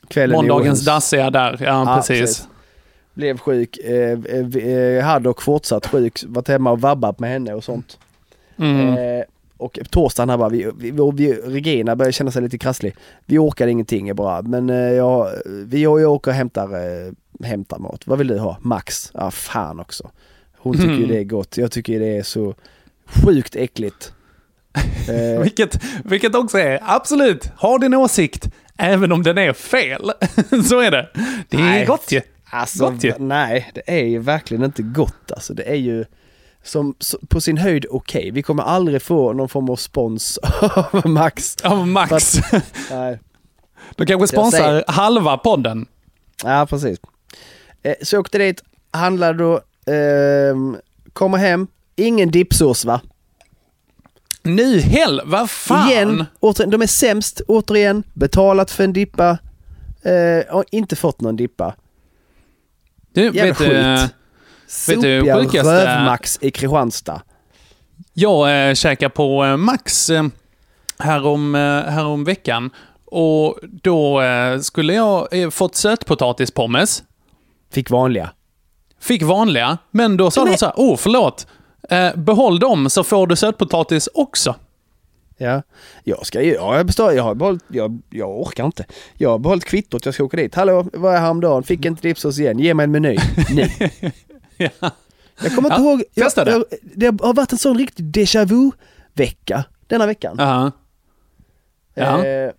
kvällen Måndagens dassiga där, ja, Ja, precis. precis. Blev sjuk, eh, eh, hade och fortsatt sjuk, varit hemma och vabbat med henne och sånt. Mm. Eh, och torsdagen här bara, vi, vi, vi, Regina började känna sig lite krasslig. Vi orkade ingenting jag bara, men eh, jag, vi, jag, jag åker och hämtar, eh, hämtar mat. Vad vill du ha? Max? Ja fan också. Hon tycker ju Mm. det är gott, jag tycker det är så sjukt äckligt. Eh, Vilket, vilket också är, absolut, ha din åsikt, även om den är fel. Så är det. Det är Nej. gott ju. Alltså, Gott ju. nej, det är ju verkligen inte gott alltså. Det är ju, som på sin höjd okej. Vi kommer aldrig få någon form av spons av Max. Av Max. Att- nej. De kanske sponsrar halva podden. Ja, precis. Eh, så jag åkte dit, handlade då, ehm, kommer hem, ingen dippsås va? Nu hell, vad fan? Igen, återigen, de är sämst, återigen, betalat för en dippa, eh, och inte fått någon dippa. Du, Jävla vet, skit. du Sopiga rövmax i Kristianstad. Jag eh, käkade på eh, Max eh, härom, eh, härom veckan och då eh, skulle jag eh, fått sötpotatispommes. Fick vanliga. Fick vanliga, men då sa Men- de så här, oh förlåt, eh, behåll dem så får du sötpotatis också. Ja, jag ska ju, ja, jag består, jag har behållit, jag, jag orkar inte. Jag har behållit kvittot, jag ska åka dit. Hallå, vad är häromdagen? Fick inte dipsås igen, ge mig en meny. Nu. ja. Jag kommer inte Ja, ihåg, jag, det. jag, det har varit en sån riktig déjà vu-vecka denna veckan. Ja. Ja. Eh,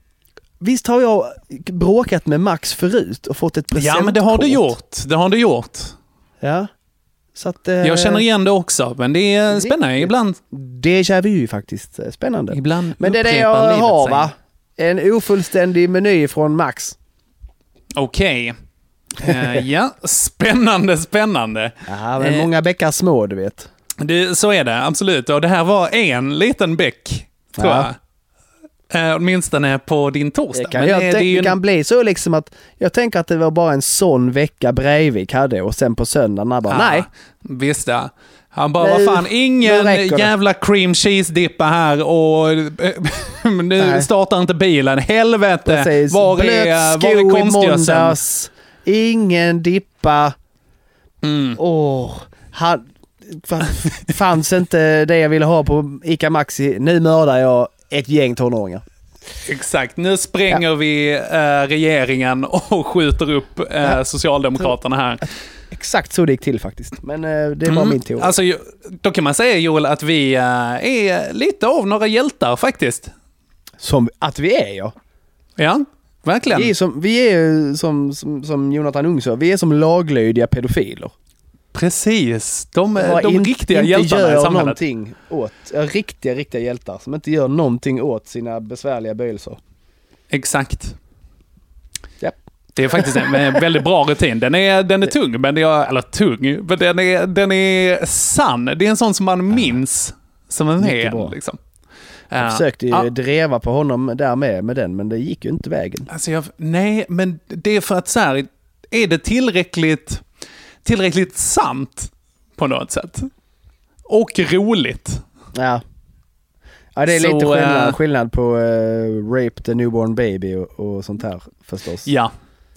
visst har jag bråkat med Max förut och fått ett presentkort? ja, men det har du gjort. Det har du gjort. Ja. Så att, eh, Jag känner igen det också, men det är spännande ibland. Déjà vu faktiskt. eh, Spännande. Ibland Men det är det jag har va? En ofullständig meny från Max. Okej. Eh, ja, spännande, spännande. Ja, men Eh, många bäckar små du vet. Det, så är det, absolut. Och det här var en liten bäck, tror Ja. jag. Eh, åtminstone på din torsdag. Det kan, Men, jag eh, det det en- kan bli så liksom att jag tänker att det var bara en sån vecka Breivik hade och sen på söndagen bara Ja, nej. Visst ja. Han bara, vad fan, ingen räcker det." jävla cream cheese-dippa här och eh, nu Nej. startar inte bilen. Helvete! Precis. Var Blöt är, var är konstgödseln? Ingen dippa. Mm. Åh, han, fa- fanns inte det jag ville ha på ICA Maxi. Nu mördar jag ett gäng tonåringar. Exakt, nu spränger vi eh, regeringen och skjuter upp eh, Socialdemokraterna här. Exakt så det gick till faktiskt. Men eh, det var Mm. min teori. Alltså, då kan man säga Joel att vi eh, är lite av några hjältar faktiskt. Som att vi är ja. Ja, verkligen. Vi är, som, vi är som, som, som Jonathan Ung sa, vi är som laglydiga pedofiler. Precis, de, de in- riktiga inte hjältarna gör i samhället. någonting åt, riktiga, riktiga hjältar som inte gör någonting åt sina besvärliga böjelser. Exakt. Det är faktiskt en väldigt bra rutin. Den är, den är tung, men är, eller tung, men den är, den är sann. Det är en sån som man minns som en bra. Liksom. Jag Ja. försökte ju Ja. dreva på honom där med, med den, men det gick ju inte vägen. Alltså jag, nej, men det är för att så här, är det tillräckligt, tillräckligt sant på något sätt? Och roligt. Ja. Ja, det är Så, lite skillnad, eh, skillnad på eh, Rape the Newborn Baby och, och sånt här förstås. Ja,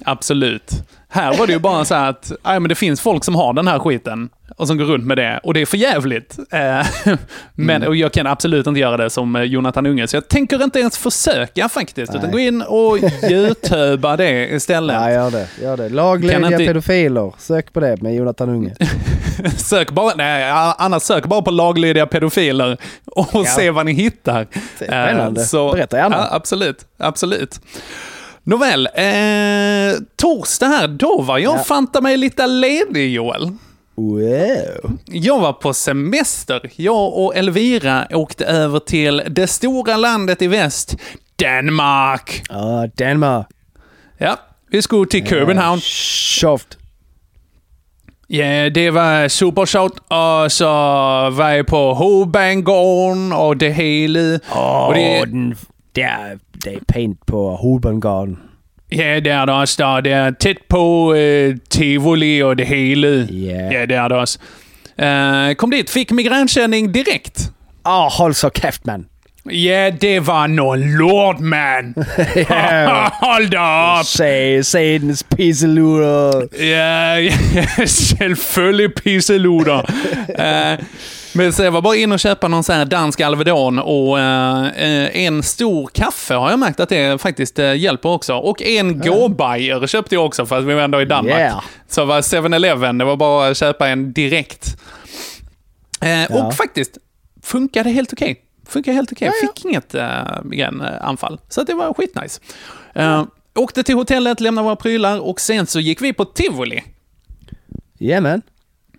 absolut. Här var det ju bara så här att nej, men det finns folk som har den här skiten och som går runt med det och det är för jävligt. Eh, Men Mm. och jag kan absolut inte göra det som eh, Jonathan Unge, så jag tänker inte ens försöka faktiskt, utan Nej. gå in och youtuba det istället. Ja, gör det. Gör det. Laglydiga inte- pedofiler. Sök på det med Jonathan Unge. Sök bara, nej, annars sök bara på laglydiga pedofiler och se vad ni hittar. Spännande. Eh, Så, Berätta gärna. Ja, absolut, absolut. Nåväl, eh, torsdag här, då var jag Ja. fanta mig lite ledig Joel. Wow. Jag var på semester. Jag och Elvira åkte över till det stora landet i väst, Danmark. Ja, Danmark. Ja, vi skulle till Köpenhamn. Soft. Ja, det var supersjovt, og så var jeg på Hovedbanegården og det hele. Åh, og det, den, det, er, det er pænt på Hovedbanegården. Ja, det er det også. Der. Det er tæt på øh, Tivoli og det hele. Ja. Ja, det er det også. Uh, kom dit, fik migrænkänning direkt. Åh, hold så kæft, mand. Ja, det var noget lort, mand. Ja. Hold da op. Sag, satans pisseluder. Ja, ja selvfølgelig pisseluder. uh, men så jag var bara in och köpa någon sån här dansk Alvedon och eh, eh, en stor kaffe har jag märkt att det faktiskt eh, hjälper också. Och en gåbajer köpte jag också för att vi var ändå i Danmark. Yeah. Så var 7-Eleven, det var bara att köpa en direkt. Eh, Ja. Och faktiskt, funkade helt okej. Funkade helt okej. Fick inget äh, migränanfall. Så att det var skitnice. Eh, åkte till hotellet, lämnade våra prylar och sen så gick vi på Tivoli. Jajamän.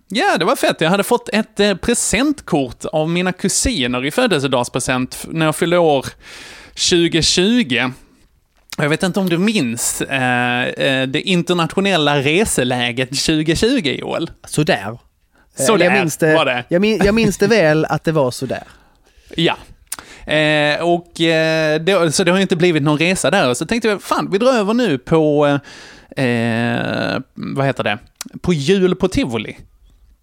Ja, det var fett. Jag hade fått ett eh, presentkort av mina kusiner i födelsedagspresent när jag fyllde år 2020. Jag vet inte om du minns eh, eh, det internationella reseläget 2020, Joel? Sådär. Så Eller där jag minns det, var det. Jag, min, jag minns det väl att det var sådär. Ja. Eh, och eh, det, så det har inte blivit någon resa där. Så tänkte jag, fan, vi drar över nu på, eh, vad heter det, på jul på tivoli.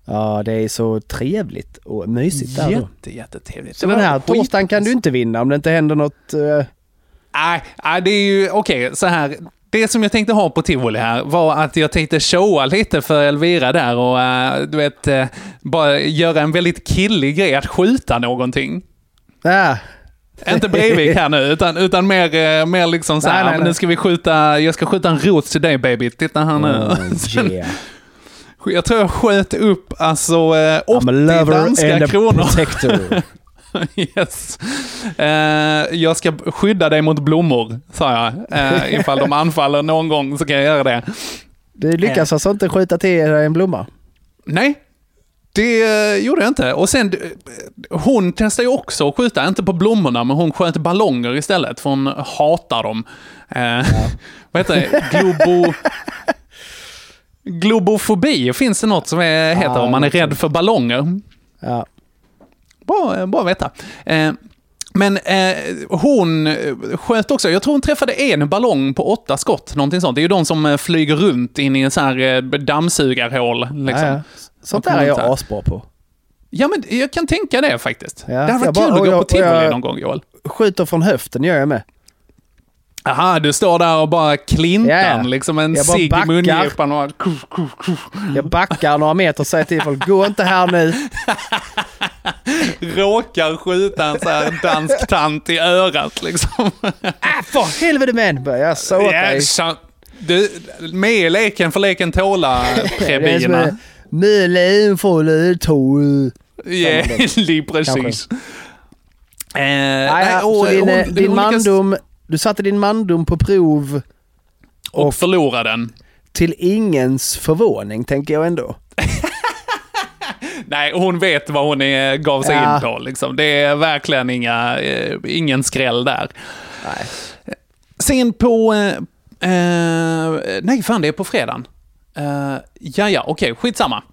Ja, det är så trevligt och mysigt där då. Jätte, jättetrevligt. Så den här torsdagen kan du inte vinna om det inte händer något... eh, Nej, nej, det är ju, okej, så här. Det som jag tänkte ha på tivoli här var att jag tänkte showa lite för Elvira där och eh, du vet, eh, bara göra en väldigt killig grej, att skjuta någonting. ah, Inte Breivik här nu, utan, utan mer, mer liksom så här, Nej, nej, nej. nu ska vi skjuta, jag ska skjuta en rot till dig baby, titta här nu. oh, yeah. Jag tror jag sköt upp alltså eh, 80 I'm a lover danska kronor. protector. yes. Eh, jag ska skydda dig mot blommor, sa jag. Eh, ifall de anfaller någon gång så kan jag göra det. Du lyckas alltså inte skjuta till en blomma? Nej, det eh, gjorde jag inte. Och sen, eh, hon testade ju också att skjuta, inte på blommorna, men hon sköt ballonger istället, för hon hatar dem. Eh, Vad heter det? Globo... Globofobi, finns det något som är, heter om man är rädd för ballonger? Ja. Bra, bra att veta. Eh, men eh, hon eh, sköt också, jag tror hon träffade en ballong på åtta skott, någonting sånt. Det är ju de som eh, flyger runt in i en sån här eh, dammsugarhål. Liksom. Ja, ja. Sånt Och där är jag asbra på. Ja, men jag kan tänka det faktiskt. Ja, det hade varit bara- kul att gå jag- på tivoli någon gång, Joel. Skjuter från höften gör jag med. Aha, du står där och bara klintar, ja. liksom en cigg i mungipan och... Jag backar några meter och säger till folk, gå inte här nu. råkar skjuta en sån här dansk tant i örat liksom. Ah, för helvete man! Börjar jag så åt dig. Ja, så, du, med i leken för leken tåla, Det är som prebierna. en Möjligen får du tål. Ja, precis. Eh, Nej, och, din, hon- eh, din lyckas- mandom, du satte din mandom på prov Och förlorade den. till ingens förvåning, tänker jag ändå. Nej, hon vet vad hon är, gav sig Ja. in på. Liksom. Det är verkligen inga, eh, ingen skräll där. Nej. Sen på... Eh, eh, nej, fan det är på fredagen. Eh, ja, ja, okej, skitsamma.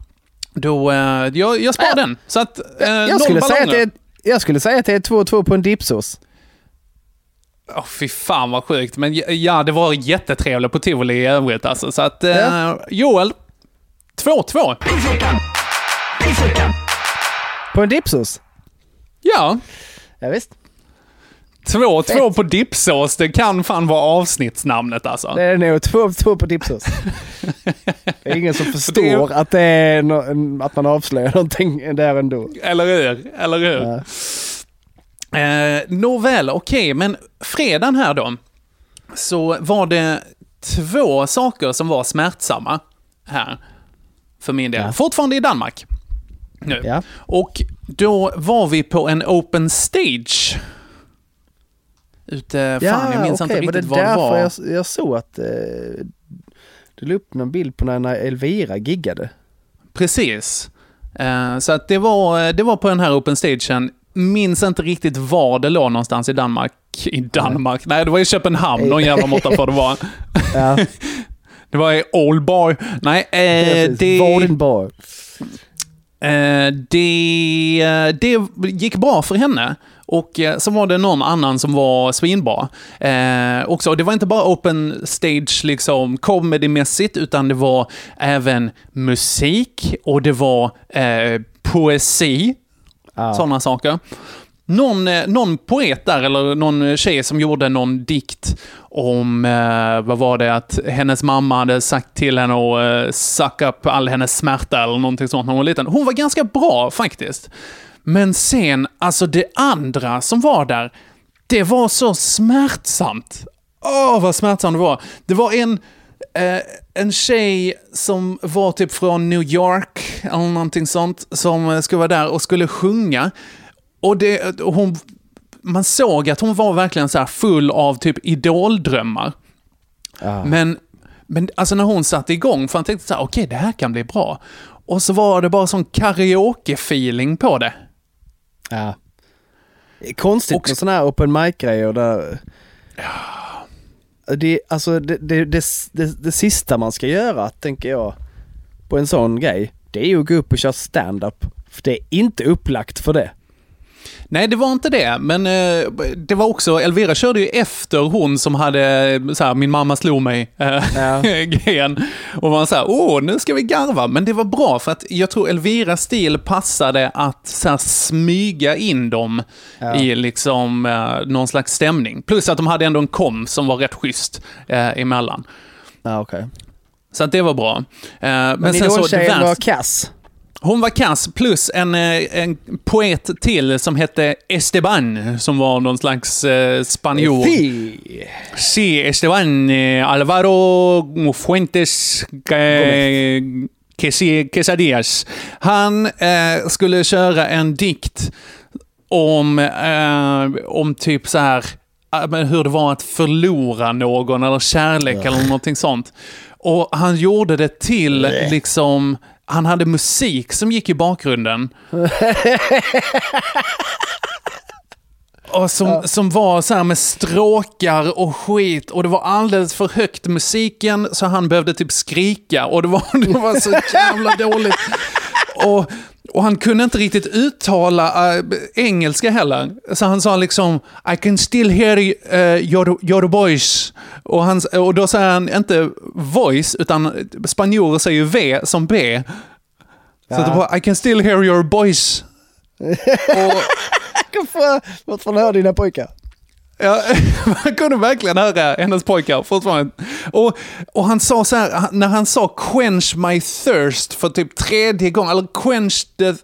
Då, eh, jag, jag sparar den. Så att, eh, Jag skulle, säga att det är, jag skulle säga att det är 2-2 på en dipsås. Åh, fy fan vad sjukt. Men ja, det var jättetrevligt på tivoli i övrigt alltså. Så att, eh, Ja. Joel, 2-2. På en dipsås? Ja, Ja, visst. 2-2 på dipsås, det kan fan vara avsnittsnamnet alltså. Det är nog 2-2 på dipsås. Det är ingen som förstår att, det är no- att man avslöjar någonting där ändå. Eller hur? Eller hur? Ja. Eh, Nåväl, okej, men fredagen här då, så var det två saker som var smärtsamma här. För min del. Ja. Fortfarande i Danmark. Nu. Ja. Och då var vi på en open stage. Ute, fan jag minns inte okej, riktigt var det vad det var. jag, jag såg att eh, du la upp någon bild på när Elvira giggade. Precis. Eh, så att det var, det var på den här open stagen. Minns inte riktigt var det låg någonstans i Danmark. I Danmark? Nej, det var i Köpenhamn, någon jävla måtta får det vara. Ja, Det var i Aalborg. Nej, eh, det, Vardenborg. eh, det, eh, det gick bra för henne. Och eh, så var det någon annan som var svinbra. Eh, också. Och det var inte bara open stage liksom comedymässigt, utan det var även musik och det var eh, poesi. Ja. Sådana saker. Någon, eh, någon poet där, eller någon eh, tjej som gjorde någon dikt om, eh, vad var det, att hennes mamma hade sagt till henne att eh, sucka upp all hennes smärta eller någonting sånt när hon var liten. Hon var ganska bra faktiskt. Men sen, alltså det andra som var där, det var så smärtsamt. Åh, vad smärtsamt det var. Det var en, en tjej som var typ från New York, eller någonting sånt, som eh, skulle vara där och skulle sjunga. Och, det, och hon, man såg att hon var verkligen så här full av typ idoldrömmar. Ja. Men, men alltså när hon satte igång, för han tänkte så här, okej, det här kan bli bra. Och så var det bara sån karaoke-feeling på det. Ja. Är konstigt med sådana här open mic-grejer där... Det, alltså det, det, det, det, det sista man ska göra, tänker jag, på en sån grej, det är ju att gå upp och köra stand-up. För det är inte upplagt för det. Nej, det var inte det, men eh, det var också, Elvira körde ju efter hon som hade, så här, min mamma slog mig, eh, grejen. Och var så här, åh, nu ska vi garva. Men det var bra, för att jag tror Elviras stil passade att så här, smyga in dem Ja. i liksom eh, någon slags stämning. Plus att de hade ändå en kom som var rätt schysst eh, emellan. Ja, okej. Så att det var bra. Eh, men Men sen så, det idoltjejen var kass. Hon var kass, plus en, eh, en poet till som hette Esteban, som var någon slags eh, spanjor. Fy! Sí, Esteban eh, Alvaro Fuentes eh, Quesadillas. Han eh, skulle köra en dikt om, eh, om typ så här hur det var att förlora någon eller kärlek eller någonting sånt. Och han gjorde det till liksom, han hade musik som gick i bakgrunden. Och som, som var så här med stråkar och skit och det var alldeles för högt musiken så han behövde typ skrika och det var, det var så jävla dåligt. Och, och han kunde inte riktigt uttala äh, engelska heller. Så han sa liksom I can still hear uh, your, your voice. Och, han, och då säger han inte voice, utan spanjorer säger ju V som B. Så Ja. det var I can still hear your voice. Vart får höra dina pojkar? Ja, man kunde verkligen höra hennes pojkar fortfarande. Och, och han sa så här, när han sa quench my thirst för typ tredje gången, eller quench the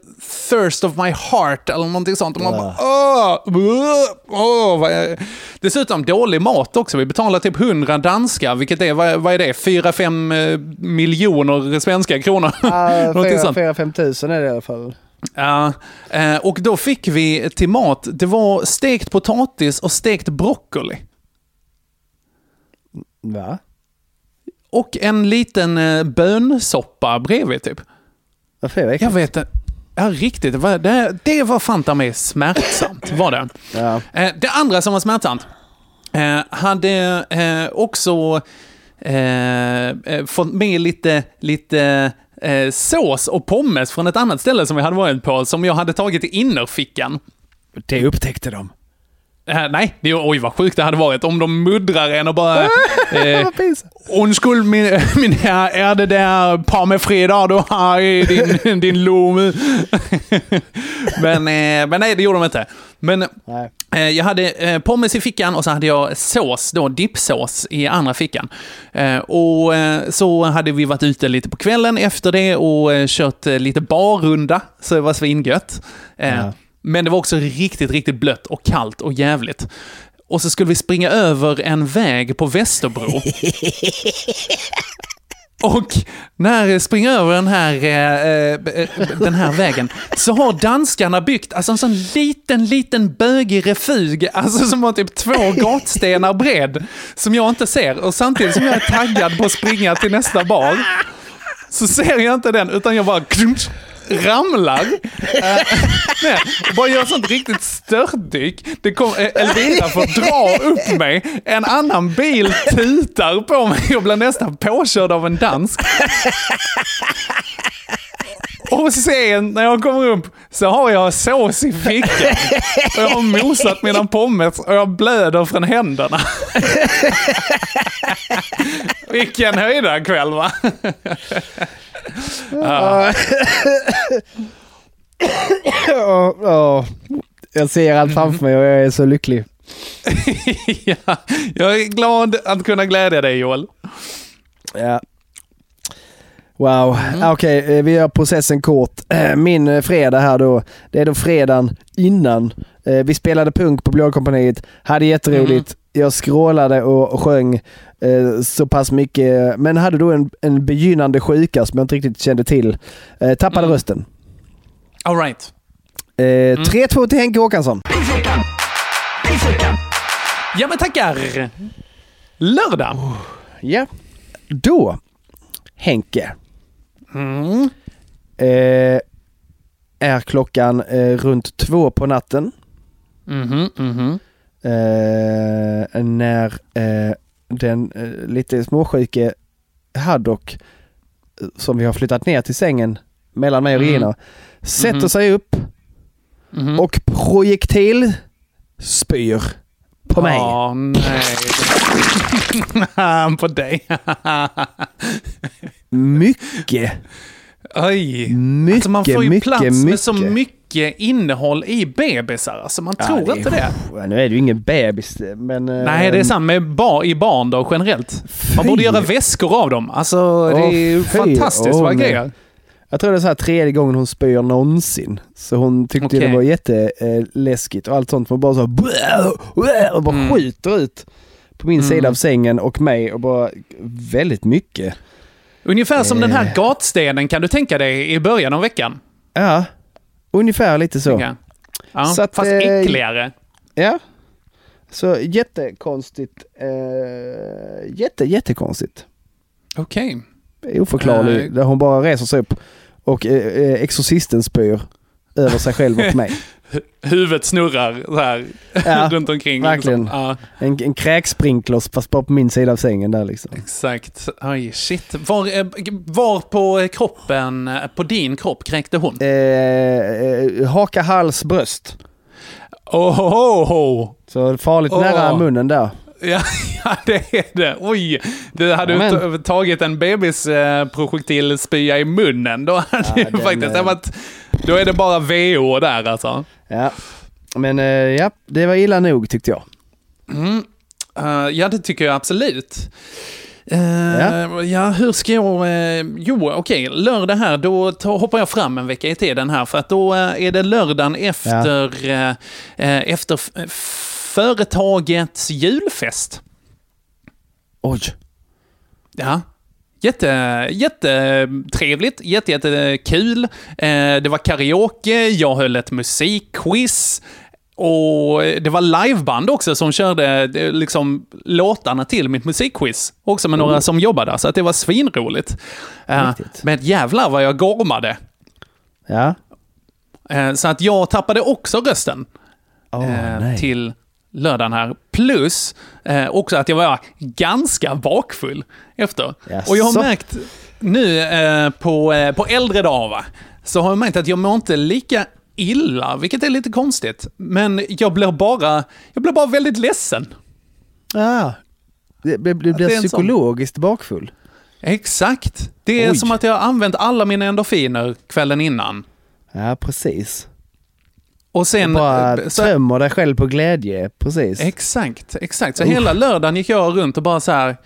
thirst of my heart, eller någonting sånt. Och man bara, åh, åh, åh, vad är... Dessutom dålig mat också. Vi betalar typ 100 danska, vilket är, vad, vad är det, 4-5 eh, miljoner svenska kronor. Sånt. 4-5 tusen är det i alla fall. Ja, eh, och då fick vi till mat, det var stekt potatis och stekt broccoli. Va? Och en liten eh, bönsoppa bredvid typ. Varför är det Jag vet inte. Ja, riktigt. Det var, det, det var fan ta mig smärtsamt, var det. Ja. Eh, det andra som var smärtsamt hade också fått med lite, lite eh, sås och pommes från ett annat ställe som vi hade varit på, som jag hade tagit i innerfickan. Det upptäckte de. Eh, nej, det, oj vad sjukt det hade varit om de muddrar en och bara... Eh, pinsamt. Undskyld min, min herr, är det där parmefredar du har i din, din lomme? men, eh, men nej, det gjorde de inte. Men eh, jag hade eh, pommes i fickan och så hade jag sås, då dippsås i andra fickan. Eh, och eh, så hade vi varit ute lite på kvällen efter det och kört lite barrunda, så det var svingött. Ja. Men det var också riktigt, riktigt blött och kallt och jävligt. Och så skulle vi springa över en väg på Västerbro. Och när jag springer över den här, eh, eh, den här vägen så har danskarna byggt alltså en sån liten, liten bögig refug, alltså som var typ två gatstenar bred, som jag inte ser. Och samtidigt som jag är taggad på att springa till nästa bar, så ser jag inte den, utan jag bara ramlar. Eh, nej, bara gör sånt riktigt störtdyk. Det kom, eh, Elvira får dra upp mig, en annan bil tutar på mig Jag blir nästan påkörd av en dansk. Och sen när jag kommer upp så har jag sås i fickan. Och jag har mosat mina pommes och jag blöder från händerna. Vilken höjdarkväll va? Ja. Ja, ja. Jag ser allt framför mig och jag är så lycklig. ja, jag är glad att kunna glädja dig Joel. Ja. Wow, Ah, okej eh, vi gör processen kort. Eh, Min eh, fredag här då, det är då fredagen innan. Vi spelade punk på Blåkompaniet, hade jätteroligt. Jag skrålade och och sjöng eh, så pass mycket, men hade då en, en begynnande sjuka som jag inte riktigt kände till. Eh, tappade rösten. All right. Eh, 3-2 till Henke Håkansson. Ja men tackar! Lördag. Ja. Då, Henke. Mm. eh, är klockan eh, runt två på natten. Mhm, mhm. Eh, när eh, den eh, lite småsjuke Haddock eh, som vi har flyttat ner till sängen mellan mig och Mm. Regina sätter Mhm. sig upp Mhm. och projektil spyr på mig. Ja, nej. på dig. Mycket, Oj. mycket, Alltså man får ju mycket, plats mycket. med så mycket innehåll i bebisar. Alltså man Ja, tror det är- inte det. Nu är det ju ingen bebis men... eh, Nej, det är. Med bar, I barn då, generellt. Man borde Fy. göra väskor av dem. Alltså, det Åh, är ju fy. fantastiskt Åh, vad grejer. Jag tror det är så här tredje gången hon spyr någonsin. Så hon tyckte Okej. det var jätteläskigt och allt sånt. Man bara så här, och bara Mm. skjuter ut på min Mm. sida av sängen och mig och bara väldigt mycket. Ungefär som den Eh. här gatstenen kan du tänka dig i början av veckan. Ja, ungefär lite så. Ja, Så att, fast eh, äckligare. Ja. Så jättekonstigt. Eh, jätte, jättekonstigt. Okej. Oförklarlig. Eh. Där hon bara reser sig upp och eh, eh, exorcisten spyr över sig själv och mig. Huvudet snurrar så här Ja, runt omkring. verkligen. Liksom. Ja, En, en kräksprinkler fast bara på min sida av sängen där liksom. exakt. Oj, shit. Var, eh, var på kroppen, eh, på din kropp kräkte hon? Eh, eh, haka, hals, bröst. Oh, oh, oh. Så farligt Åh. nära munnen där. Ja, ja, det är det. Oj, du hade Amen. ta- tagit en bebisprojektilspya i munnen, då hade Ja, det den, faktiskt eh, varit... Då är det bara VO där alltså. Ja. Men eh, ja, det var illa nog tyckte jag. Mm. Eh, ja, det tycker jag absolut. Eh, Ja. ja. hur ska jag... jo, okej, lördag här, då tar, hoppar jag fram en vecka i tiden här, för att då är det lördagen efter, eh, efter företagets julfest. Oj. Ja. Jätte, jättetrevligt, jätte, jättekul. Eh, det var karaoke, jag höll ett musikquiz. Och det var liveband också som körde eh, liksom, låtarna till mitt musikquiz. Också med några som jobbade där, så att det var svinroligt. Eh, men jävlar vad jag gormade. Ja. Eh, så att jag tappade också rösten eh, nej. till lördagen här. Plus eh, också att jag var ganska bakfull efter. Jaså? Och jag har märkt nu eh, på, eh, på äldre dagar, va, så har jag märkt att jag mår inte lika illa, vilket är lite konstigt. Men jag blir bara, jag blir bara väldigt ledsen. Ah. Det blir en sån- psykologiskt bakfull. Exakt. Det är Oj. som att jag har använt alla mina endorfiner kvällen innan. Ja, precis. Och sen... bara eh, så- tömmer dig själv på glädje, precis. Exakt, exakt. Så Usch. hela lördagen gick jag runt och bara så här,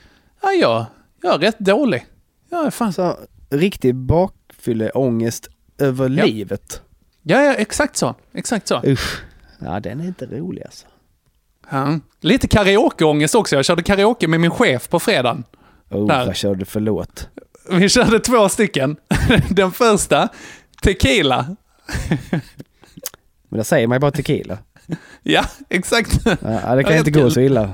ja, jag, jag är rätt dålig. Jag är fan... Så, riktig bakfylleångest över Ja. livet. Ja, ja, exakt så. Exakt så. Usch. Ja, den är inte rolig alltså. Ja. Lite karaokeångest också. Jag körde karaoke med min chef på fredagen. Oh, Där. vad körde du för låt? Vi körde två stycken. Den första, Tequila. Men där säger man ju bara tequila. Ja, exakt. Ja, det kan Ja, inte gå så illa.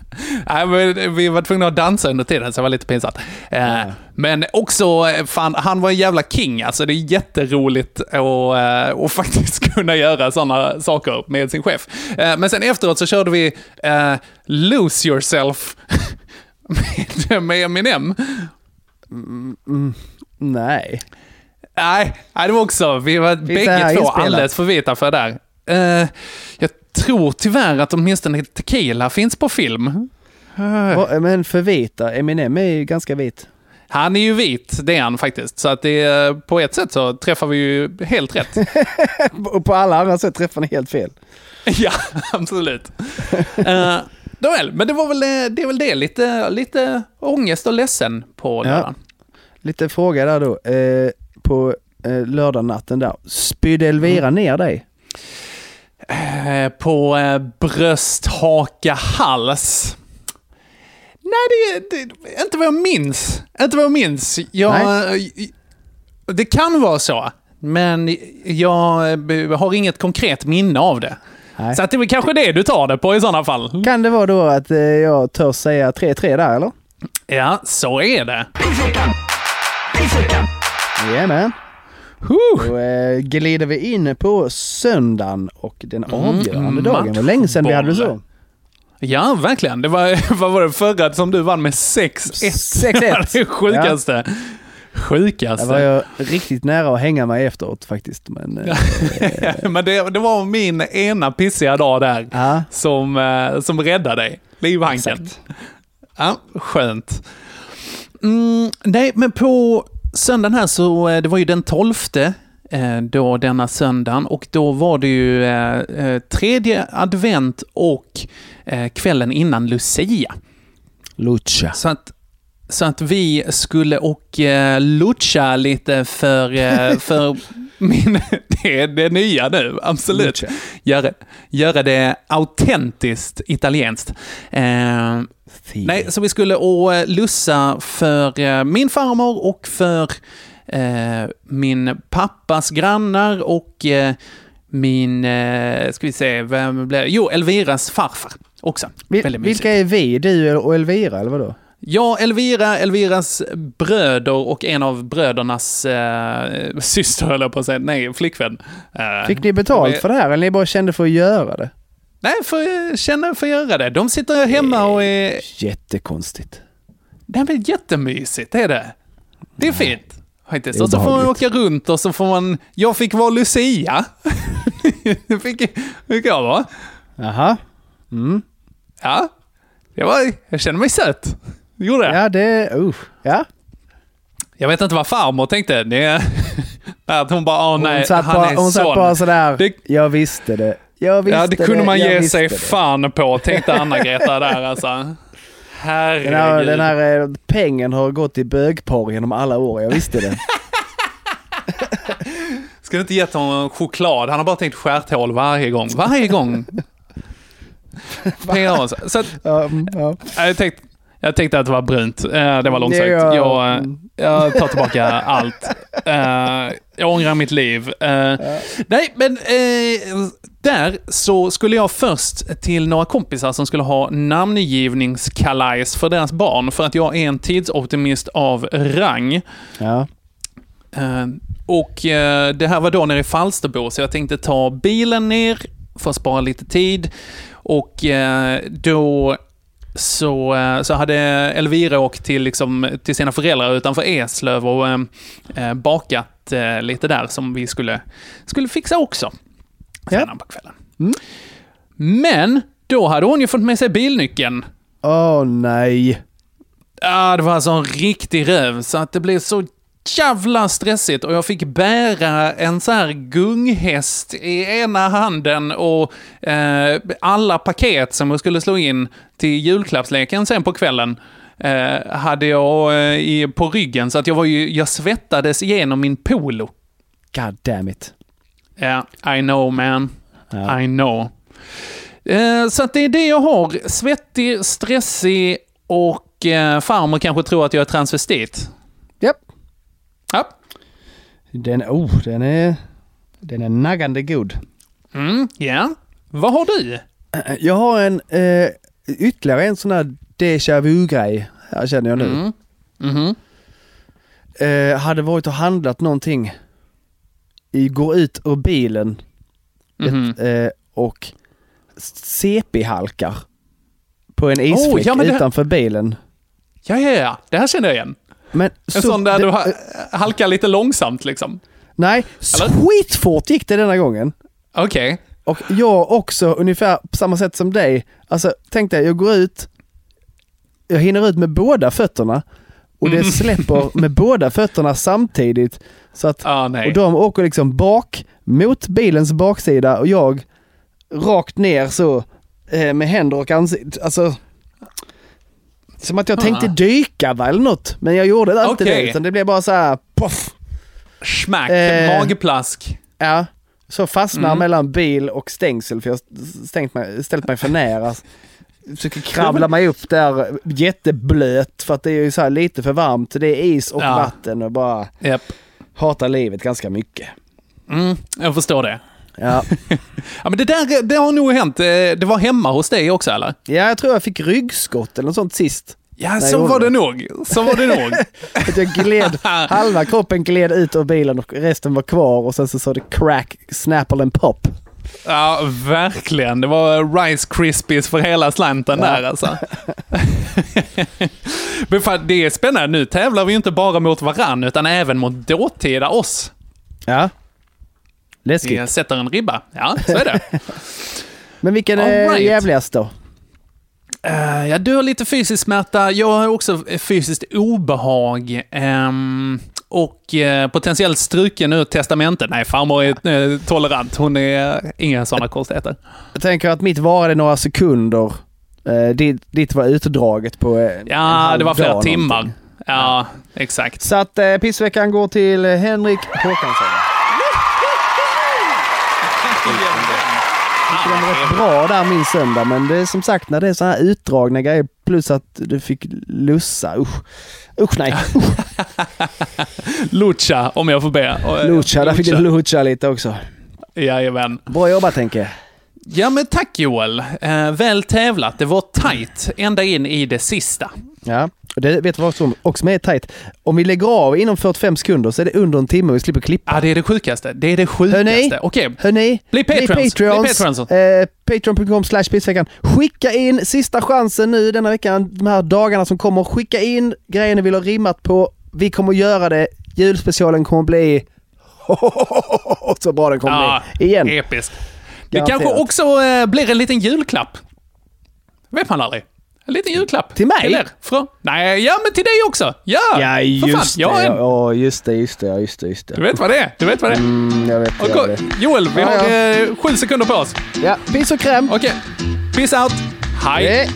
Nej, men vi var tvungna att dansa under tiden, så det var lite pinsamt. Eh, Men också, eh, fan, han var en jävla king. Alltså det är jätteroligt att, eh, att faktiskt kunna göra sådana saker med sin chef. Men sen efteråt så körde vi eh, Lose Yourself med, med Eminem. Nej. Nej, nej, det var också, vi var här bägge två alldeles för vita för det där. Eh, jag tror tyvärr att åtminstone Tequila finns på film. Va- Men för vita, Eminem är ju ganska vit. Han är ju vit, det är han faktiskt. Så att det är, på ett sätt så träffar vi ju helt rätt. Och på alla andra sätt träffar ni helt fel. ja, absolut. uh, Nåväl, men det var väl eh, det, är väl det. Lite, lite ångest och ledsen på Ja. lördagen. Lite fråga där då. Eh, på eh, lördagnatten där. Spydde Elvira Mm. ner dig? Eh, på eh, bröst, haka, hals. Nej, det, det inte vad jag minns. Inte vad jag minns. Jag, det kan vara så, men jag eh, har inget konkret minne av det. Nej. Så att det är kanske det du tar det på i sådana fall. Kan det vara då att eh, jag törs säga 3-3 där eller? Ja, så är det. Jajamän. Då eh, glider vi in på söndagen och den Mm, avgörande dagen. Det var länge sedan vi hade det så. Ja, verkligen. Det var, vad var det förra som du vann med 6-1? 6-1. det sjukaste. Sjukaste. Där var jag riktigt nära att hänga mig efteråt faktiskt. Men, eh, Men det, det var min ena pissiga dag där ja, som, eh, som räddade dig. Livhanken. Ja, skönt. Mm, nej, men på söndagen här så, eh, det var ju den 12 eh, då denna söndagen och då var det ju eh, tredje advent och eh, kvällen innan Lucia. Lucha. Så att, så att vi skulle och eh, lucha lite för, eh, för min, det är det nya nu, absolut. Lucha. Göra, göra det autentiskt italienskt. Eh, nej, så vi skulle och eh, lussa för eh, min farmor och för eh, min pappas grannar och eh, min, eh, ska vi se, vem blev Jo, Elviras farfar också. Mysigt. vilka är vi? Du och Elvira eller vadå? Ja, Elvira, Elviras bröder och en av brödernas eh, syster, höll jag på att säga. Nej, flickvän. Eh, Fick ni betalt för det här eller ni bara kände för att göra det? Nej, för, känner för göra det. De sitter hemma och är... Jättekonstigt. Det är väl jättemysigt, är det? Det är fint. Faktiskt. Och så får man åka runt och så får man... Jag fick vara Lucia. det fick, fick jag vara. Jaha. Mm. Ja. Jag, var, jag kände mig söt. Gjorde jag. Ja, det... Uh. Ja. Jag vet inte vad farmor tänkte. Det, att hon bara, åh nej, hon satt han bara, är hon satt bara sådär. Det- Jag visste det. Jag visste Ja, det kunde man jag ge sig det. fan på, tänkte Anna-Greta där alltså. Den Herregud. här, den här eh, pengen har gått i bögporr genom alla år, jag visste det. Ska du inte gett honom choklad? Han har bara tänkt stjärthål varje gång. Varje gång. PR, så att, mm, ja. jag, tänkte, jag tänkte att det var brunt. Eh, Det var långsökt. Ja. Jag, eh, jag tar tillbaka allt. Jag ångrar mitt liv. Nej, men där så skulle jag först till några kompisar som skulle ha namngivningskalajs för deras barn, för att jag är en tidsoptimist av rang. ja. Eh, och eh, det här var då nere i Falsterbo, så jag tänkte ta bilen ner för att spara lite tid. Och eh, då så, så hade Elvira åkt till, liksom, till sina föräldrar utanför Eslöv och bakat lite där som vi skulle, skulle fixa också. Senare på kvällen. Mm. Men då hade hon ju fått med sig bilnyckeln. Åh nej. Ja, det var alltså en riktig röv, så att det blev så jävla stressigt och jag fick bära en så här gunghäst i ena handen och eh, alla paket som jag skulle slå in till julklappsleken sen på kvällen eh, hade jag eh, i, på ryggen så att jag var ju, jag svettades igenom min polo. God damn it. Ja, I know man. Ja. I know. Eh, så det är det jag har. Svettig, stressig och eh, farmor kanske tror att jag är transvestit. Japp. Ja. Den, oh, den är... Den är naggande god. Mm, ja. Vad har du? Jag har en eh, ytterligare en sån här déjà vu-grej. Här känner jag nu. Mm. Mhm. Eh, hade varit och handlat någonting. Går ut ur bilen Mhm. ett, eh, och CP-halkar. På en isfläck Oh, ja, det- utanför bilen. Ja, ja, ja. Det här känner jag igen. Men En så- sån där det- du ha, halkar lite långsamt liksom. Nej, skitfort gick det denna gången. Okej. Och jag också ungefär på samma sätt som dig. Alltså tänk dig, jag går ut, jag hinner ut med båda fötterna och det Mm. släpper med båda fötterna samtidigt. Så att, Ah, och de åker liksom bak mot bilens baksida och jag rakt ner så eh, med händer och ansikte. Alltså, som att jag tänkte Ah. dyka va, eller något. Men jag gjorde inte Okej. det utan det blev bara så här poff. Smack, Eh. magplask. Ja, så fastnar Mm. mellan bil och stängsel för jag har stängt mig, ställt mig för nära. Försöker kravla mig upp där jätteblöt för att det är ju så här lite för varmt. Det är is och Ja. vatten och bara Japp. hatar livet ganska mycket. Mm, jag förstår det. Ja. Ja, men det där det har nog hänt. Eh, Det var hemma hos dig också, eller? ja, jag tror jag fick ryggskott eller något sånt sist. Ja, så var det. det nog. Så var det nog. Att jag gled, halva kroppen gled ut ur bilen och resten var kvar och sen så sa det crack, snapple and pop. Ja, verkligen. Det var Rice Krispies för hela slanten Ja. där alltså. Men fan, det är spännande. Nu tävlar vi ju inte bara mot varann, utan även mot dåtida oss. Ja. Vi Läskigt. sätter en ribba. Ja, så är det. Men vilken All är right. jävligast då? Uh, ja, du har lite fysisk smärta, jag har också fysiskt obehag. ehm, och eh, potentiellt struken ur testamentet. Nej, farmor är eh, tolerant. Hon är inga sådana konstigheter. Jag tänker att mitt varade några sekunder. Eh, ditt, ditt var utdraget på eh, en Ja, det var flera timmar. någonting. Ja, exakt. Så att eh, pissveckan går till eh, Henrik Håkansson. Jag tycker den var rätt bra där min söndag, men det är som sagt när det är så här utdragna grejer plus att du fick lussa. Usch, Usch nej. Lucha, om jag får be. Lucha, där fick du lucha lite också. Jajamän. Bra jobbat jag. Ja, men tack Joel. Eh, väl tävlat. Det var tight ända in i det sista. Ja, det vet du vad som också är tajt? Om vi lägger av inom 45 sekunder så är det under en timme och vi slipper klippa. Ja, det är det sjukaste. Det är det sjukaste. Hörni, Okej. hörni, Bli patrons. Bli patrons. Eh, Patreon.com slash pissveckan. Skicka in sista chansen nu denna veckan, de här dagarna som kommer. Skicka in grejer ni vill ha rimmat på. Vi kommer göra det. Julspecialen kommer bli så bra den kommer Ja, bli. Igen. Episkt. Det kanske också eh, blir en liten julklapp. vet man aldrig. En liten julklapp. Till mig? Till. Från, nej, ja men till dig också. Ja, Ja, just det. En. Ja, just det, just det, ja, just det, just det. Du vet vad det är. Du vet vad det är. Mm, jag vet, jag vet. Joel, vi Ja, har ja. eh, sju sekunder på oss. Ja, piss och kräm. Okej. Peace out. Hej.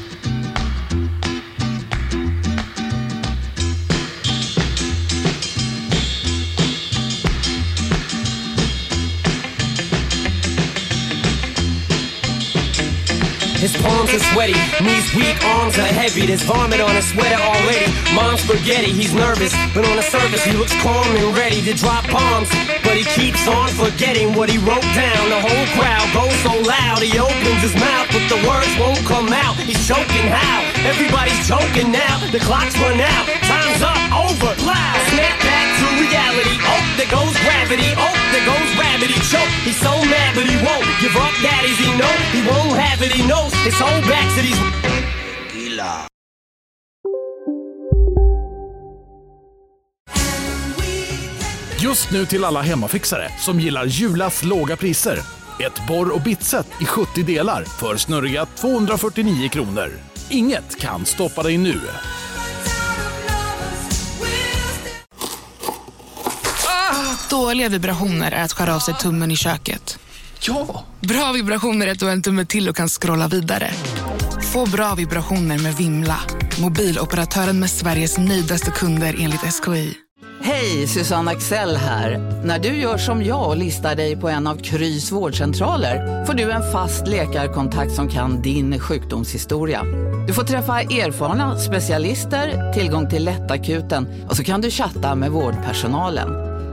His palms are sweaty, knees weak, arms are heavy. There's vomit on his sweater already. Mom's spaghetti, he's nervous, but on the surface he looks calm and ready to drop bombs. But he keeps on forgetting what he wrote down. The whole crowd goes so loud, he opens his mouth, but the words won't come out. He's choking how? Everybody's joking now. The clock's run out, time's up, over, loud. Snap to reality. Oh, there goes gravity. Oh, there goes gravity. Choke. He's so mad, but he won't give up. That is he know he won't have it. He knows his whole back to these. Just nu till alla hemmafixare som gillar Julas låga priser. Ett borr och bitset i 70 delar för snurriga 249 kronor. Inget kan stoppa dig nu. Dåliga vibrationer är att skära av sig tummen i köket. Ja! Bra vibrationer är att du har en tumme till och kan scrolla vidare. Få bra vibrationer med Vimla. Mobiloperatören med Sveriges nöjdaste kunder enligt SKI. Hej, Susanne Axel här. När du gör som jag och listar dig på en av Krys vårdcentraler får du en fast läkarkontakt som kan din sjukdomshistoria. Du får träffa erfarna specialister, tillgång till lättakuten och så kan du chatta med vårdpersonalen.